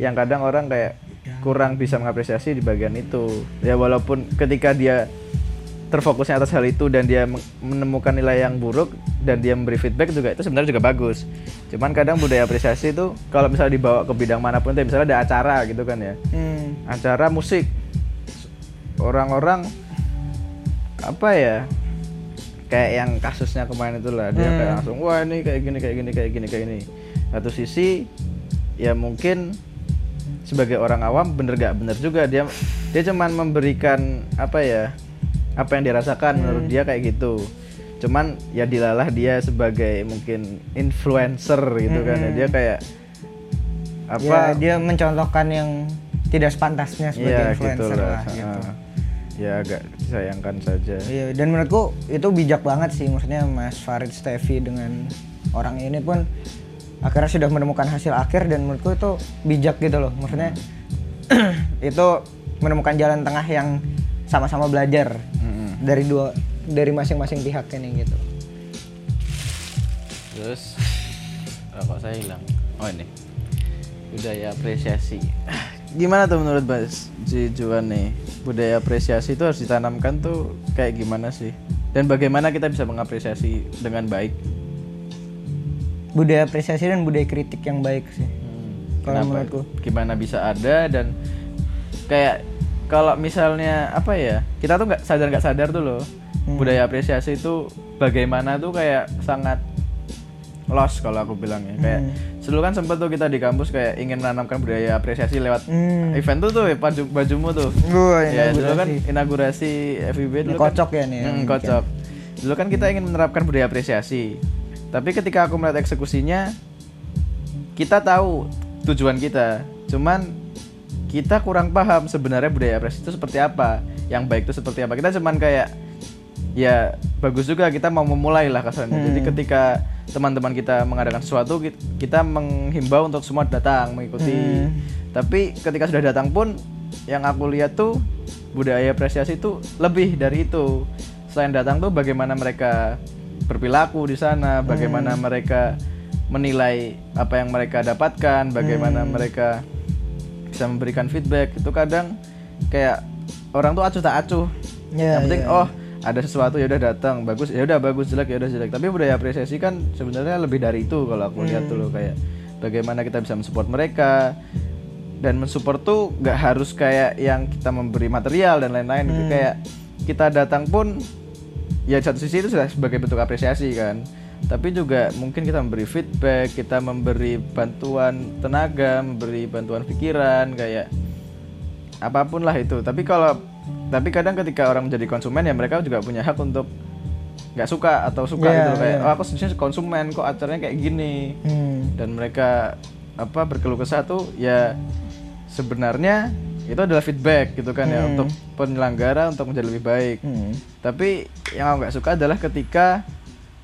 Yang kadang orang kayak kurang bisa mengapresiasi di bagian itu. Ya walaupun ketika dia terfokusnya atas hal itu dan dia men- menemukan nilai yang buruk dan dia memberi feedback juga itu sebenarnya juga bagus. Cuman kadang budaya apresiasi itu kalau misalnya dibawa ke bidang mana pun, tuh, misalnya ada acara gitu kan ya, Hmm. acara musik, orang-orang apa ya kayak yang kasusnya kemarin itulah dia Hmm. kayak langsung wah ini kayak gini kayak gini kayak gini kayak gini. Satu sisi ya mungkin sebagai orang awam bener gak bener juga dia dia cuman memberikan apa ya apa yang dirasakan menurut dia kayak gitu cuman ya dilalah dia sebagai mungkin influencer gitu kan ya dia kayak apa ya dia mencontohkan yang tidak sepantasnya sebagai Iya influencer gitu lah lah. gitu. Ya agak disayangkan saja. Iya, dan menurutku itu bijak banget sih maksudnya Mas Farid Stevi dengan orang ini pun akhirnya sudah menemukan hasil akhir dan menurutku itu bijak gitu loh. Maksudnya itu menemukan jalan tengah yang sama-sama belajar Mm-mm. dari dua dari masing-masing pihak ini gitu. Terus rokok saya hilang. Oh ini. Budaya apresiasi. Gimana tuh menurut Mas Ji Juan nih? Budaya apresiasi itu harus ditanamkan tuh kayak gimana sih? Dan bagaimana kita bisa mengapresiasi dengan baik? Budaya apresiasi dan budaya kritik yang baik sih. Kalau Kenapa? menurutku. Gimana bisa ada dan kayak kalau misalnya apa ya kita tuh nggak sadar nggak sadar tuh loh Hmm. budaya apresiasi itu bagaimana tuh kayak sangat lost kalau aku bilang ya. Kayak dulu kan sempet tuh kita di kampus kayak ingin menanamkan budaya apresiasi lewat Hmm. event tuh tuh ya, baju bajumu tuh. Wah, ya dulu kan inaugurasi. FIB dulu kocok kan, ya nih yang Hmm, kocok. Dulu kan kita ingin menerapkan budaya apresiasi. Tapi ketika aku melihat eksekusinya kita tahu tujuan kita. Cuman kita kurang paham sebenarnya budaya apresiasi itu seperti apa yang baik itu seperti apa. Kita cuman kayak ya bagus juga kita mau memulai lah kasarnya jadi ketika teman-teman kita mengadakan sesuatu ki- kita menghimbau untuk semua datang mengikuti. Tapi ketika sudah datang pun yang aku lihat tuh budaya apresiasi itu lebih dari itu. Selain datang tuh bagaimana mereka berperilaku di sana bagaimana mereka menilai apa yang mereka dapatkan bagaimana mereka bisa memberikan feedback. Itu kadang kayak orang tuh acuh tak acuh. Ya, yang penting ya. oh ada sesuatu ya udah datang. Bagus ya udah bagus jelek ya udah jelek. Tapi budaya apresiasi kan sebenarnya lebih dari itu kalau aku lihat dulu kayak bagaimana kita bisa mensupport mereka. Dan mensupport tuh nggak harus kayak yang kita memberi material dan lain-lain gitu. kayak kita datang pun ya satu sisi itu sudah sebagai bentuk apresiasi kan. Tapi juga mungkin kita memberi feedback kita memberi bantuan tenaga memberi bantuan pikiran kayak apa pun lah itu. Tapi kalau tapi kadang ketika orang menjadi konsumen ya mereka juga punya hak untuk nggak suka atau suka Iya, gitu loh. kayak iya. oh aku sebenarnya konsumen kok acaranya kayak gini Hmm. dan mereka apa berkeluh kesah tuh ya sebenarnya itu adalah feedback gitu kan ya untuk penyelenggara untuk menjadi lebih baik Hmm. tapi yang aku nggak suka adalah ketika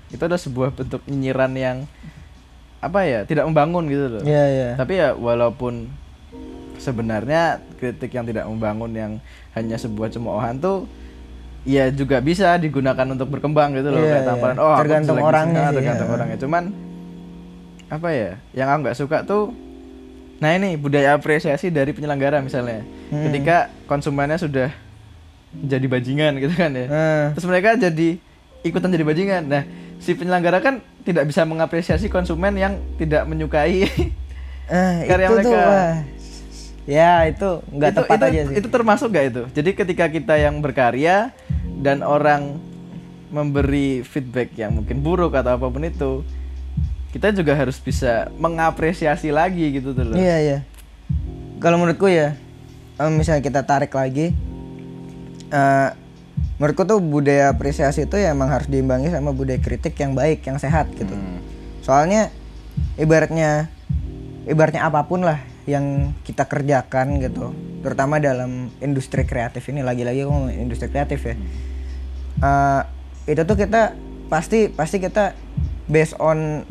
itu adalah sebuah bentuk nyinyiran yang apa ya tidak membangun gitu loh Iya, iya. tapi ya walaupun sebenarnya kritik yang tidak membangun yang hanya sebuah cemoohan tuh ya juga bisa digunakan untuk berkembang gitu loh Iya, kayak iya. tamparan oh aku Tergantung orangnya sini." Ah, tergantung ya. orangnya cuman apa ya yang aku nggak suka tuh nah ini budaya apresiasi dari penyelenggara misalnya Hmm. ketika konsumennya sudah jadi bajingan gitu kan ya Eh, terus mereka jadi ikutan jadi bajingan nah si penyelenggara kan tidak bisa mengapresiasi konsumen yang tidak menyukai eh, Karya itu tuh mereka. wah. Ya, itu nggak tepat itu, aja sih. itu termasuk gak itu jadi ketika kita yang berkarya dan orang memberi feedback yang mungkin buruk atau apa pun itu kita juga harus bisa mengapresiasi lagi gitu tuh loh Iya iya. Kalau menurutku ya, misalnya kita tarik lagi, eh menurutku tuh budaya apresiasi itu ya emang harus diimbangi sama budaya kritik yang baik, yang sehat gitu. Hmm. Soalnya ibaratnya, ibaratnya apa pun lah yang kita kerjakan gitu, terutama dalam industri kreatif ini. Lagi-lagi aku ngomong industri kreatif ya. Eh, itu tuh kita pasti pasti kita based on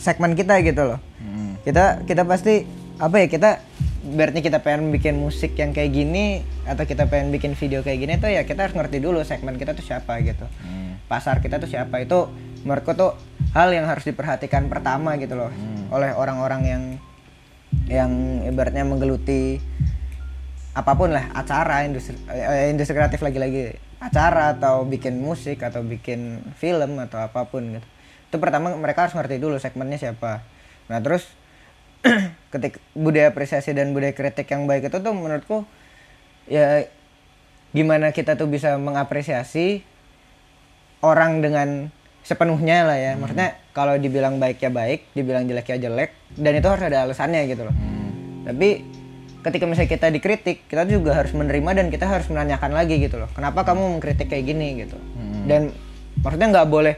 segmen kita gitu loh. Hmm. kita kita pasti apa ya kita berarti kita pengen bikin musik yang kayak gini atau kita pengen bikin video kayak gini tuh ya kita harus ngerti dulu segmen kita tuh siapa gitu. Hmm. pasar kita tuh siapa. Itu menurutku tuh hal yang harus diperhatikan pertama gitu loh. Oleh orang-orang yang yang ibaratnya menggeluti apa pun lah acara industri eh, industri kreatif lagi-lagi. Acara atau bikin musik atau bikin film atau apa pun gitu. Itu pertama mereka harus ngerti dulu segmennya siapa. Nah terus ketik budaya apresiasi dan budaya kritik yang baik itu tuh menurutku ya gimana kita tuh bisa mengapresiasi orang dengan sepenuhnya lah ya. Maksudnya kalau dibilang baik ya baik dibilang jelek ya jelek dan itu harus ada alasannya gitu loh. Hmm. tapi ketika misalnya kita dikritik kita juga harus menerima dan kita harus menanyakan lagi gitu loh. Kenapa kamu mengkritik kayak gini gitu? Dan maksudnya nggak boleh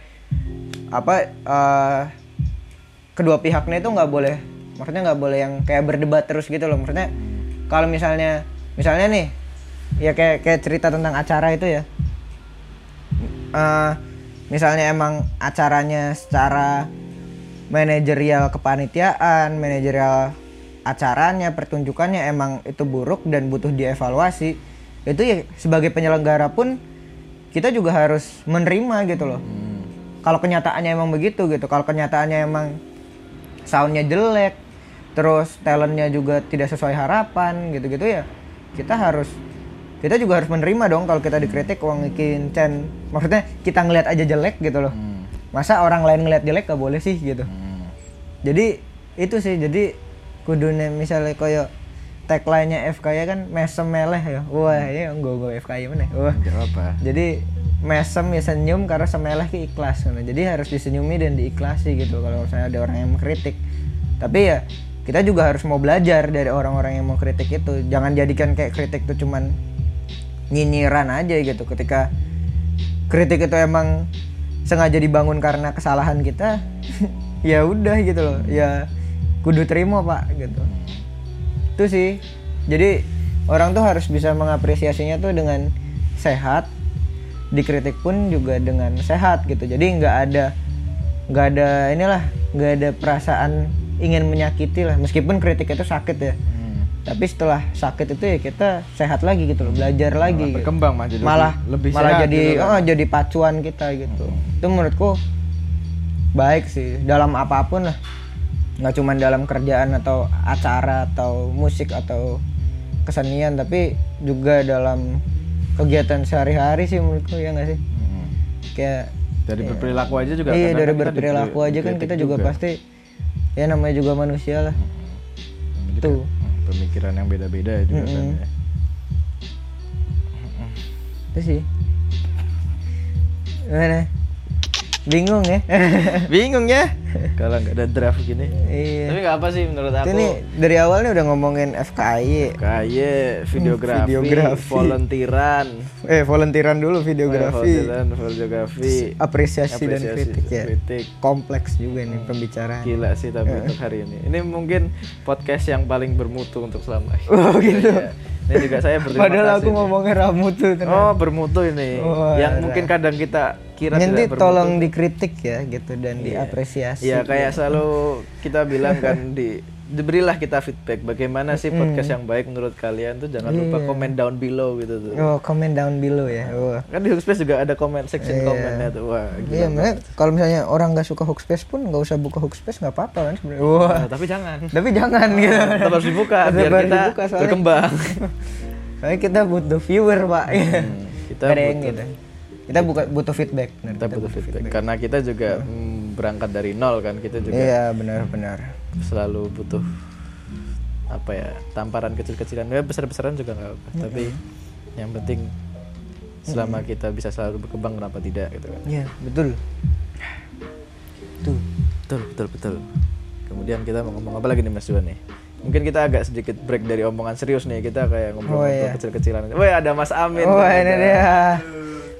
apa eh, kedua pihaknya itu nggak boleh maksudnya nggak boleh yang kayak berdebat terus gitu loh. Maksudnya kalau misalnya misalnya nih ya kayak kayak cerita tentang acara itu ya. Eh, misalnya emang acaranya secara manajerial kepanitiaan, manajerial acaranya, pertunjukannya emang itu buruk dan butuh dievaluasi. Itu ya sebagai penyelenggara pun kita juga harus menerima gitu loh. Kalau kenyataannya emang begitu gitu, kalau kenyataannya emang soundnya jelek, terus talentnya juga tidak sesuai harapan gitu-gitu ya, kita harus kita juga harus menerima dong kalau kita dikritik uang bikin Chen maksudnya kita ngelihat aja jelek gitu loh. Hmm. masa orang lain ngelihat jelek gak boleh sih gitu. Hmm. jadi itu sih. Jadi kudune misalnya koyo tagline-nya FKY kan mesem meleh ya. Wah ini gue gue FKY mana wah. Apa jadi mesem ya senyum karena semeleh ki ikhlas gitu. jadi harus disenyumi dan diikhlasi gitu kalau misalnya ada orang yang mengkritik. Tapi ya kita juga harus mau belajar dari orang-orang yang mau kritik itu. Jangan jadikan kayak kritik itu cuman nyinyiran aja gitu. Ketika kritik itu emang sengaja dibangun karena kesalahan kita ya udah gitu loh. Ya kudu terima pak gitu. Itu sih. Jadi orang tuh harus bisa mengapresiasinya tuh dengan sehat. Dikritik pun juga dengan sehat gitu. Jadi nggak ada nggak ada inilah nggak ada perasaan ingin menyakiti lah. Meskipun kritik itu sakit ya. Tapi setelah sakit itu ya kita sehat lagi gitu loh belajar lagi gitu. berkembang mah jadi malah lebih, malah sehat jadi gitu kan. oh, jadi pacuan kita gitu. Itu menurutku baik sih dalam apa pun lah. Nggak cuma dalam kerjaan atau acara atau musik atau kesenian tapi juga dalam kegiatan sehari-hari sih menurutku ya nggak sih? Hmm. kayak dari berperilaku aja juga iya dari kan kita berperilaku aja kan kita juga, pasti ya namanya juga manusia lah. Tuh. Hmm, pemikiran yang beda-beda juga kan Mm-mm. ya. itu sih. Gimana? Bingung ya? Bingung ya kalau nggak ada draft gini. Iya. Tapi nggak apa sih menurut aku. ini dari awalnya udah ngomongin FKI kayak videografi, videografi. volunteeran. Eh volunteeran dulu videografi. Volunteeran videografi apresiasi, dan apresiasi, kritik ya. kritik. kompleks juga nih pembicaraan. Gila sih tapi untuk hari ini. Ini mungkin podcast yang paling bermutu untuk selama ini. Oh gitu. Iya. Ini juga saya berterima padahal kasih aku nih. rambut tuh tenang. oh bermutu ini Wah, yang ada. mungkin kadang kita kira nanti tidak bermutu tolong dikritik ya gitu dan diapresiasi Iya kayak selalu kita bilang kan di diberilah kita feedback bagaimana sih podcast yang baik menurut kalian tuh jangan lupa komen down below gitu tuh oh comment down below ya wah kan di Hookspace juga ada komen section komennya tuh wah. Iya, makanya kalau misalnya orang nggak suka Hookspace pun nggak usah buka Hookspace nggak apa-apa kan sebenarnya. Wah. Nah, tapi jangan Tapi jangan gitu. tetap harus dibuka biar kita dibuka, soalnya- berkembang Soalnya kita butuh viewer, Pak. Hmm, kita yang butuh- gitu. Kita buka, butuh feedback. Benar, kita butuh feedback karena kita juga mm, berangkat dari nol kan kita juga Iya, benar-benar. Selalu butuh apa ya tamparan kecil-kecilan ya besar-besaran juga nggak apa tapi yang penting selama kita bisa selalu berkembang kenapa tidak gitu kan Iya, betul. Tuh. betul betul betul kemudian kita mau ngomong apa lagi nih Mas Juan nih mungkin kita agak sedikit break dari omongan serius nih kita kayak ngobrol Oh, iya. kecil-kecilan Woi ada Mas Amin ternyata. ini dia.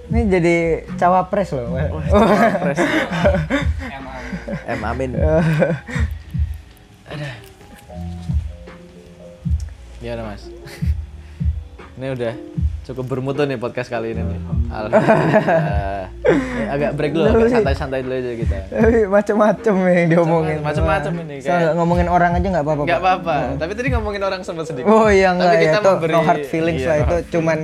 Ini jadi cawapres loh. Cawapres. M Amin Gimana mas? Ini udah cukup bermutu nih podcast kali ini nih. Alhamdulillah. Agak break dulu, agak santai-santai dulu aja kita. Macam-macam yang diomongin. Macam-macam ini, kayak- ngomongin orang aja nggak apa-apa. Nggak apa-apa. Tapi tadi ngomongin orang sempat sedikit. Oh iya enggak Tapi ya, kita itu memberi no hard feelings iya, lah itu cuman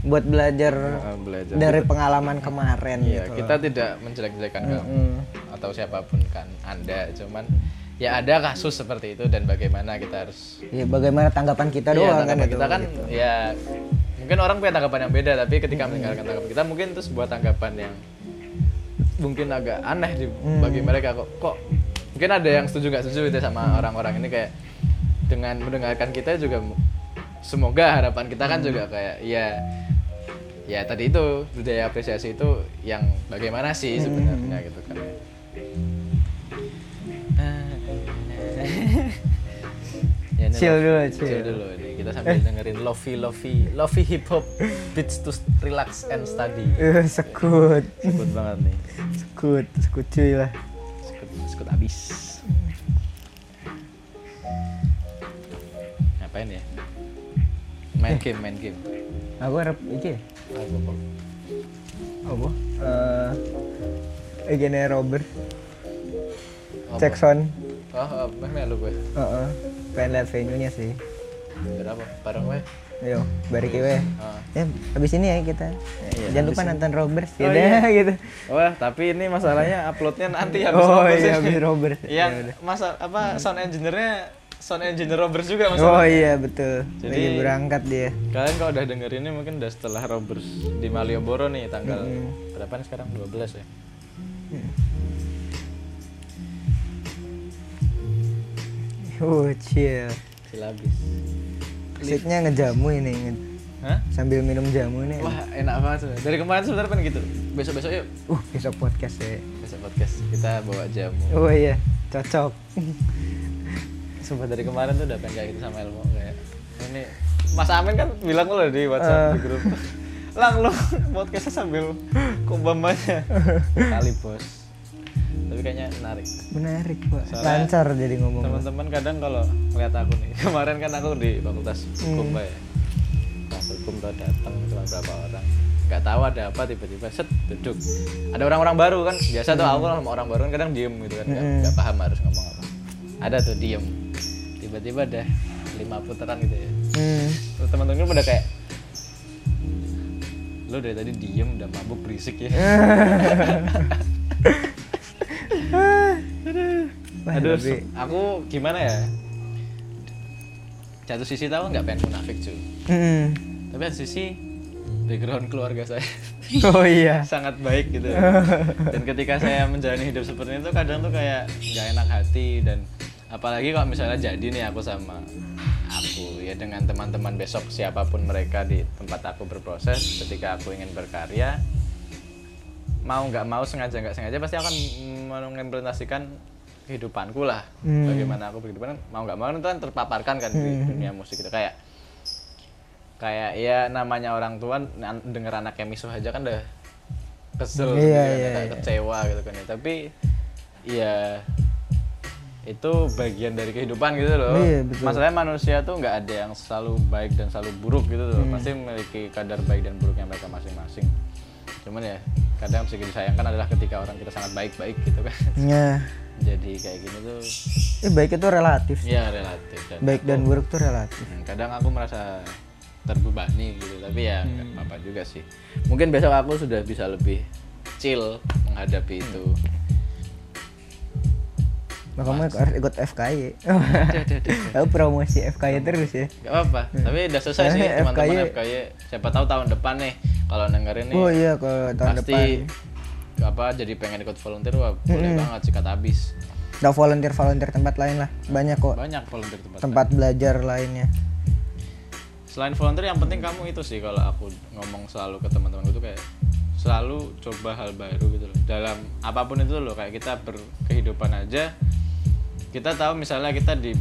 buat belajar Ah, belajar. dari pengalaman kemarin Iya, gitu. kita tidak menjelek-jelekan kamu Mm. atau siapa pun kan Anda, cuman ya ada kasus seperti itu dan bagaimana kita harus Iya, bagaimana tanggapan kita Iya, doang kan tanggapan itu. kita kan ya mungkin orang punya tanggapan yang beda tapi ketika meninggalkan tanggapan kita mungkin itu sebuah tanggapan yang mungkin agak aneh di, bagi mereka. Kok kok mungkin ada yang setuju nggak setuju gitu sama orang-orang ini kayak dengan mendengarkan kita juga semoga harapan kita kan juga kayak ya ya tadi itu budaya apresiasi itu yang bagaimana sih sebenarnya gitu kan ya, ini Chill lo- dulu, chill chill. dulu ini kita sambil dengerin lofi lofi lofi hip hop beats to relax and study Eh, sekut. sekut banget nih Sekut, sekut cuy lah. sekut sekut abis ngapain ya main game main game Aku harap iki ya. Apa? Apa? Eh Egene Robert. Apa? Sound. Oh, oh meh meh lu gue Heeh. Pengen lihat venue-nya sih. berapa bareng gue Ayo, balik we. Ah. Ya, habis ini ya kita. Iya, Jangan lupa nonton Robert Oh, gitu. iya. gitu. Wah, tapi ini masalahnya uploadnya nanti habis Oh Robert iya, ini. habis Robert. Yang masa apa sound engineer-nya sound engineer Robert juga Oh masalahnya. iya betul. Jadi- Lagi berangkat dia. Kalian kalau udah denger ini mungkin udah setelah Robert di Malioboro nih tanggal berapa nih sekarang 12 ya. Oh chill. Silabis. Asiknya ngejamu ini nge- Hah? sambil minum jamu ini. Wah, enak banget sebenarnya. Dari kemarin sebenarnya pengen gitu. Besok-besok yuk. Uh, besok podcast ya. Besok podcast kita bawa jamu. Oh iya, cocok. Sumpah dari kemarin tuh udah pengen kayak gitu sama Elmo kayak ini Mas Amin kan bilang lo di WhatsApp di grup. Lang lu podcastnya sambil kumbamanya. Kali bos. Tapi kayaknya menarik. Menarik, Pak. Soalnya Lancar jadi ngomong. Teman-teman kadang kalau ngeliat aku nih, kemarin kan aku di fakultas hukum Pak, ya. Pas hukum tuh datang cuma berapa orang. Gak tahu ada apa tiba-tiba set duduk. Ada orang-orang baru kan. Biasa tuh aku sama orang baru kan kadang diem gitu kan. Gak, nggak paham harus ngomong apa. Ada tuh diem. Tiba-tiba ada lima putaran gitu ya Hmm. terus teman-teman pada kayak lo dari tadi diem udah mabuk berisik ya Wah, aduh tapi- aku gimana ya? Satu sisi tahu nggak pengen munafik cuy Hmm. tapi satu sisi background keluarga saya. Oh iya. sangat baik gitu. Dan ketika saya menjalani hidup seperti itu kadang tuh kayak nggak enak hati dan apalagi kalau misalnya jadi nih aku sama aku ya dengan teman-teman besok siapa pun mereka di tempat aku berproses ketika aku ingin berkarya mau nggak mau sengaja nggak sengaja pasti akan mengimplementasikan kehidupanku lah Hmm. bagaimana aku berkehidupan mau nggak mau itu kan terpaparkan kan di dunia musik itu kayak kayak ya namanya orang tua denger anaknya misuh aja kan udah kesel Iya, gitu kan, iya, kayak iya. kecewa gitu kan ya tapi ya itu bagian dari kehidupan gitu loh Iya, betul. masalahnya manusia tuh nggak ada yang selalu baik dan selalu buruk gitu loh Hmm. pasti memiliki kadar baik dan buruknya mereka masing-masing cuman ya kadang sedikit disayangkan adalah ketika orang kita sangat baik-baik gitu kan Ya. Jadi kayak gini tuh Eh, baik itu relatif. ya relatif dan Baik dan buruk tuh relatif. Hmm, kadang aku merasa terbebani gitu tapi ya nggak apa-apa juga sih mungkin besok aku sudah bisa lebih chill menghadapi itu Nah, kamu harus ikut FKY. Aku promosi FKY terus ya. nggak apa-apa tapi udah selesai sih teman-teman FKY FKY siapa tahu tahun depan nih kalau dengerin nih Oh iya kalau tahun pasti depan. Apa jadi pengen ikut volunteer wah boleh banget sikat habis. Udah volunteer volunteer tempat lain lah. Banyak kok. Banyak volunteer tempat tempat belajar lainnya. selain volunteer yang penting kamu itu sih kalau aku ngomong selalu ke teman-teman itu kayak selalu coba hal baru gitu loh. Dalam apa pun itu loh kayak kita berkehidupan aja kita tahu misalnya kita di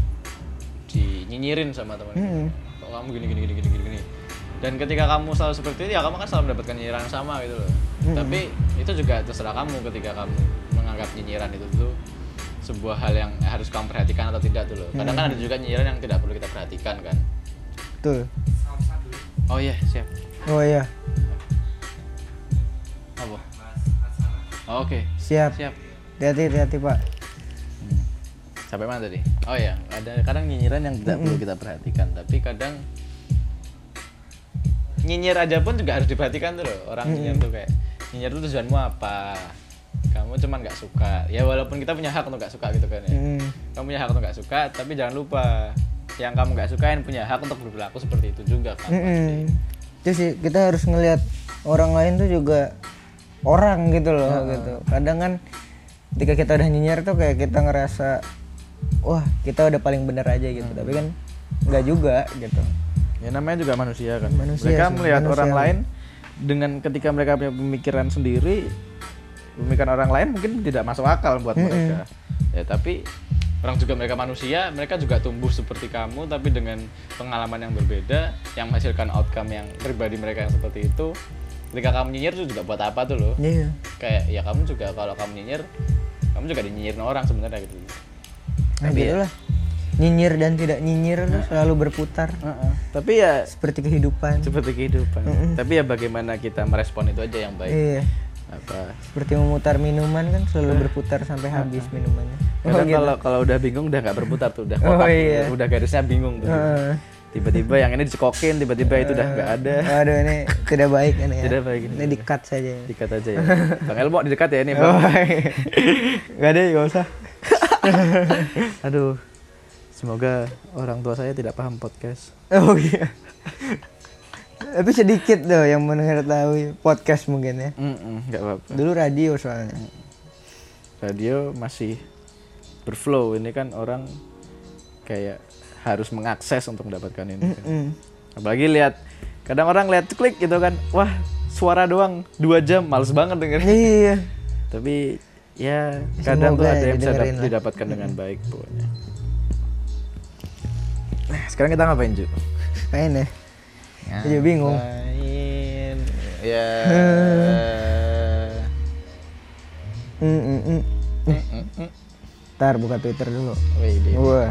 dinyinyirin sama teman Hmm. kok kamu gini gini gini gini gini dan ketika kamu selalu seperti itu ya kamu kan selalu mendapatkan nyinyiran sama gitu loh tapi itu juga terserah kamu ketika kamu menganggap nyinyiran itu tuh sebuah hal yang harus kamu perhatikan atau tidak tuh loh kadang kan ada juga nyinyiran yang tidak perlu kita perhatikan kan Betul. Oh iya, siap. Oh iya. Apa? Oh, Oke, Siap. siap. Hati-hati hati-hati, Pak. Sampai mana tadi? Oh iya, ada kadang nyinyiran yang tidak perlu kita perhatikan, tapi kadang nyinyir aja pun juga harus diperhatikan tuh loh. Orang nyinyir tuh kayak nyinyir tuh tujuanmu apa? Kamu cuman nggak suka. Ya walaupun kita punya hak untuk nggak suka gitu kan ya. Hmm. Kamu punya hak untuk nggak suka, tapi jangan lupa yang kamu nggak sukain punya hak untuk berperilaku seperti itu juga kan. Itu sih kita harus ngelihat orang lain tuh juga orang gitu loh gitu. Kadang kan ketika kita udah nyinyir tuh kayak kita ngerasa wah kita udah paling bener aja gitu. Tapi kan nggak juga gitu. Ya namanya juga manusia kan. Manusia mereka sih, melihat manusia. orang lain dengan ketika mereka punya pemikiran sendiri, pemikiran orang lain mungkin tidak masuk akal buat mereka. Ya tapi orang juga mereka manusia, mereka juga tumbuh seperti kamu tapi dengan pengalaman yang berbeda yang menghasilkan outcome yang pribadi mereka yang seperti itu. Ketika kamu nyinyir itu juga buat apa tuh loh? Iya. Kayak ya kamu juga kalau kamu nyinyir, kamu juga dinyinyirin orang sebenarnya gitu. Nah, gitu lah. Nyinyir dan tidak nyinyir tuh selalu berputar Tapi ya seperti kehidupan. seperti kehidupan. Tapi ya bagaimana kita merespon itu aja yang baik. Iya. Apa? Seperti memutar minuman kan selalu berputar sampai habis minumannya. Oh, Kadang gitu. kalau kalau udah bingung udah nggak berputar tuh, udah Oh, kotak, iya. udah garisnya bingung tuh. Heeh. Tiba-tiba yang ini dicekokin, tiba-tiba itu udah nggak ada. Waduh ini tidak baik kan ya. Tidak baik ini. Ini cut saja. Dikat aja ya. Bang Elmo di dekat ya ini, Bang. Oh, Gak ada gak usah. Aduh. Semoga orang tua saya tidak paham podcast. Oh iya. Tapi sedikit tuh yang mengetahui podcast mungkin ya. Mm nggak apa-apa. Dulu radio soalnya. Radio masih berflow. Ini kan orang kayak harus mengakses untuk mendapatkan ini. kan. Hmm. Apalagi lihat kadang orang lihat klik gitu kan, wah suara doang dua jam, males banget dengerin. Iya. Tapi ya kadang tuh Semoga ada yang bisa didapatkan dengan baik pokoknya. Nah, sekarang kita ngapain, Ju? Main ya. Aja bingung. Ngapain? Ya. Hmm, hmm, hmm. Ntar buka Twitter dulu. Wah.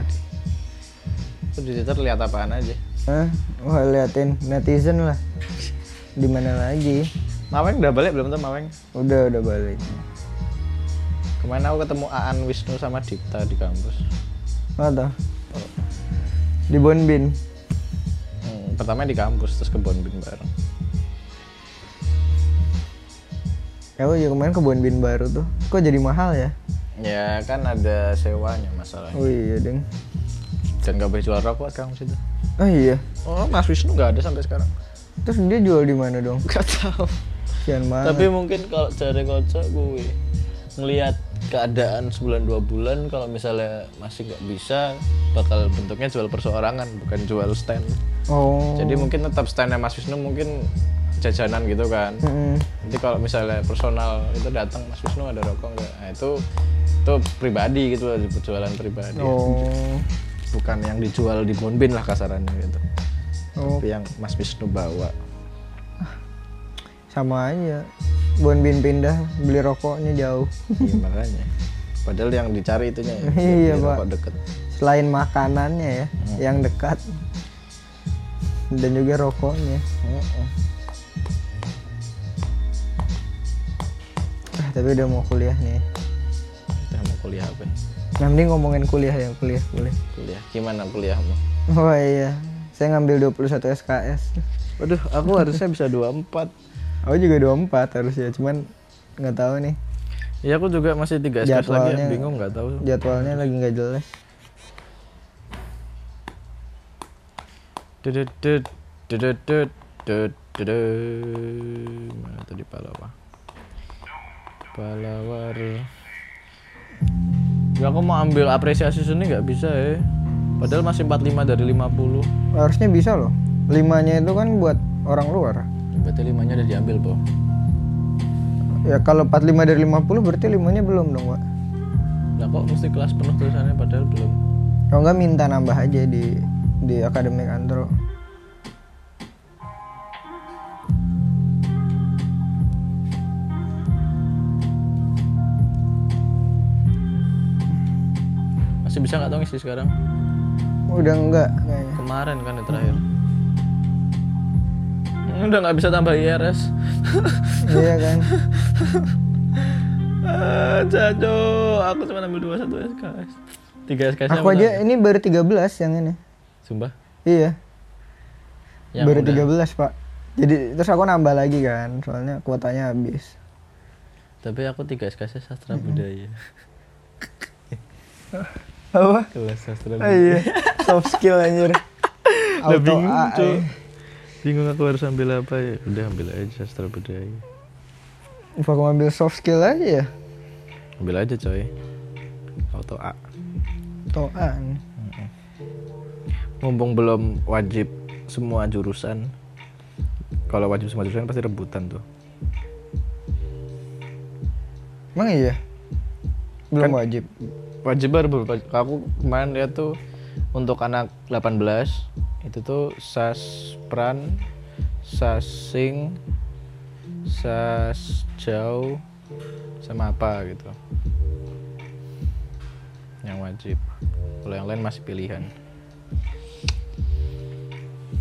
Itu di Twitter lihat apaan aja? Hah? Wah liatin netizen lah. Di mana lagi? Maweng udah balik belum tuh Maweng? Udah udah balik. Kemarin aku ketemu Aan Wisnu sama Dikta di kampus. Oh tuh. Di Bonbin. Hmm, pertama di kampus terus ke Bonbin bareng. Ya ya kemarin ke Bonbin baru tuh. Kok jadi mahal ya? Ya kan ada sewanya masalahnya. Oh iya, Deng. Dan gak boleh jual rokok sekarang situ. Oh iya. Oh, Mas Wisnu nggak ada sampai sekarang. Terus dia jual di mana dong? Gak tahu. Sian banget. Tapi mungkin kalau cari kocok gue ngelihat keadaan sebulan dua bulan kalau misalnya masih nggak bisa bakal bentuknya jual perseorangan bukan jual stand. Oh. Jadi mungkin tetap standnya Mas Wisnu mungkin jajanan gitu kan. Mm-mm. Nanti kalau misalnya personal itu datang Mas Wisnu ada rokok nggak? Nah, itu itu pribadi gitu loh, jualan pribadi. Oh. Bukan yang dijual di Bonbin lah kasarannya gitu. Oh, Tapi yang Mas Wisnu bawa. Sama aja. Bonbin pindah beli rokoknya jauh. Iya makanya. Padahal yang dicari itunya ya. Iya, Pak. rokok deket. Selain makanannya ya, yang dekat. Dan juga rokoknya. Ah, tapi udah mau kuliah nih. Kita mau kuliah apa? ya? Nah, mending ngomongin kuliah ya, kuliah, kuliah. Kuliah. Gimana kuliahmu? Oh iya, saya ngambil 21 SKS. Waduh, aku harusnya bisa 24. Aku juga 24 harusnya, cuman nggak tahu nih. Iya, aku juga masih 3 SKS lagi Jadwalnya- ya, bingung nggak tahu. Jadwalnya lagi nggak jelas. Mana tadi Palawa? Palawar. Ya aku mau ambil apresiasi seni nggak bisa ya. Padahal masih 45 dari 50. Harusnya bisa loh. Limanya itu kan buat orang luar. Berarti limanya udah diambil, Po. Ya kalau 45 dari 50 berarti limanya belum dong, Pak. Lah kok mesti kelas penuh tulisannya padahal belum. Kalau nggak minta nambah aja di di akademik antro. Masih bisa nggak tahu ngisi sekarang? Udah enggak kayaknya. Kemarin kan yang terakhir. Udah nggak bisa tambah IRS. iya kan. Ah, aku cuma ambil dua satu SKS. Tiga SKS. Aku aja ini baru 13 yang ini. Sumpah. Iya, Yang baru udah- 13, Pak. Jadi terus aku nambah lagi kan, soalnya kuotanya habis. Tapi aku tiga SKS sastra budaya. Apa? Kelas sastra Oh, budaya. iya. Soft skill anjir. Bingung, A, eh. Bingung aku harus ambil apa ya. Udah ambil aja sastra budaya. Apa aku ambil soft skill aja ya? Ambil aja coy. Auto A. Toan. Mumpung belum wajib semua jurusan. Kalau wajib semua jurusan pasti rebutan tuh. Emang iya? Belum Kan- wajib. Wajib baru aku kemarin lihat tuh untuk anak 18 itu tuh sas pran, sas sing, sas jauh sama apa gitu. Yang wajib. Kalau yang lain masih pilihan.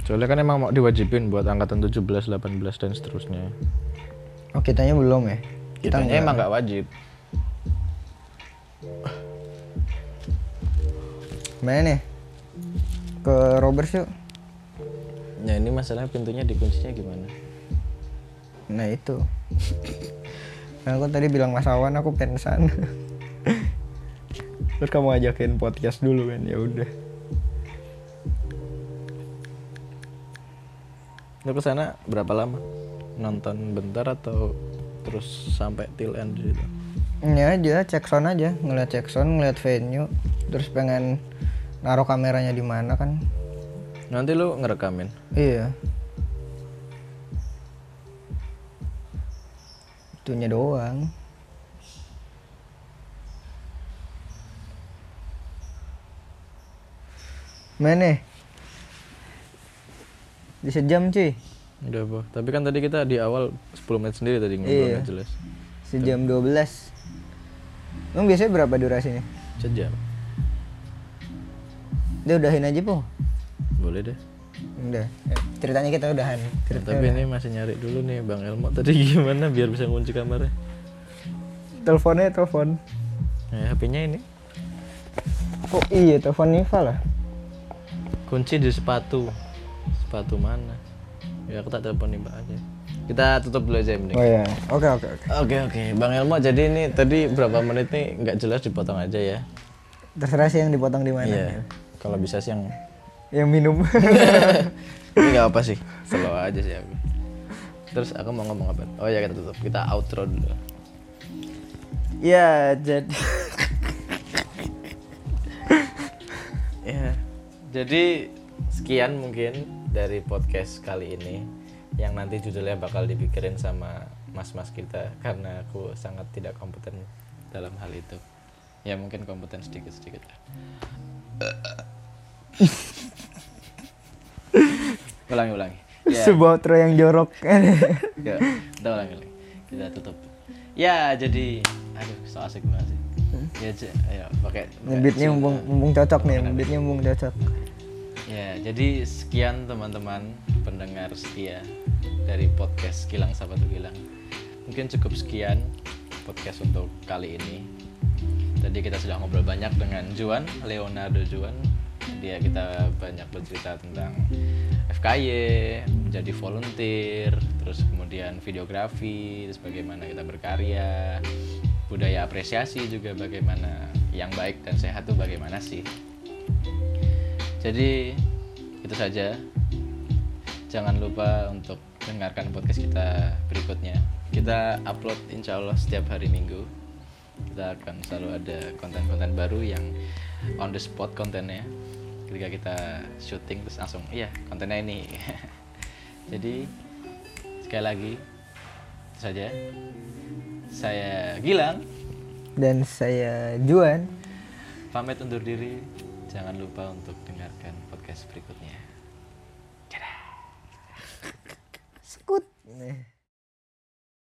Soalnya kan emang mau diwajibin buat angkatan 17, 18 dan seterusnya. Oh, kitanya belum ya? Kita Kitanya emang nggak wajib. Mana nih? Ke Roberts yuk. Ya ini masalahnya pintunya dikuncinya gimana? Nah itu. Nah, aku tadi bilang Mas Awan aku pengen sana. Terus kamu ajakin podcast dulu kan? Ya udah. Lu ke sana berapa lama? Nonton bentar atau terus sampai till end gitu? Ini aja, cek sound aja, ngeliat cek sound, ngeliat venue, terus pengen naruh kameranya di mana kan? Nanti lu ngerekamin. Iya. Itunya doang. Mana? Di sejam cuy. Udah apa? Tapi kan tadi kita di awal 10 menit sendiri tadi ngobrol Iya. jelas. Sejam 12. Emang biasanya berapa durasinya? Sejam. Udah udahin aja po. Boleh deh. Udah. Eh, Ceritanya kita udahan. Ya, Ceritanya tapi udah. ini masih nyari dulu nih Bang Elmo tadi gimana biar bisa kunci kamarnya. Teleponnya telepon. Nah, HP-nya ini. Oh iya telepon Niva lah. Kunci di sepatu sepatu mana ya aku tak telepon nih mbak aja kita tutup dulu aja penting Oh ya. Oke oke oke. Oke oke, Bang Elmo. Jadi ini tadi berapa menit nih nggak jelas dipotong aja ya. Terserah sih yang dipotong di mana. Iya. Kalau bisa sih yang Yang minum. ini nggak apa sih, slow aja sih aku. Terus aku mau ngomong apa? Oh ya kita tutup, kita outro dulu. ya jadi. Ya, jadi sekian mungkin dari podcast kali ini yang nanti judulnya bakal dipikirin sama mas-mas kita karena aku sangat tidak kompeten dalam hal itu. Ya mungkin kompeten sedikit-sedikit lah. ulangi ulangi. Ya. Sebuah outro yang jorok. Ya, kita ulangi lagi. Kita tutup. Ya, jadi aduh, so asik banget sih. Ya, aja, ayo pakai beatnya mumpung, mumpung cocok nih. Beatnya mumpung cocok. Ya, jadi sekian teman-teman pendengar setia dari podcast Kilang Sabatu Kilang. Mungkin cukup sekian podcast untuk kali ini. Tadi kita sudah ngobrol banyak dengan Juan, Leonardo Juan. Dia kita banyak bercerita tentang FKY, menjadi volunteer, terus kemudian videografi, terus bagaimana kita berkarya, budaya apresiasi juga bagaimana yang baik dan sehat tuh bagaimana sih. Jadi itu saja. Jangan lupa untuk dengarkan podcast kita berikutnya. Kita upload insya Allah setiap hari Minggu. Kita akan selalu ada konten-konten baru yang on the spot kontennya. Ketika kita syuting terus langsung iya kontennya ini. Jadi sekali lagi itu saja. Saya Gilang Dan saya Juan. pamit undur diri. Jangan lupa untuk dengarkan podcast berikutnya. Nih.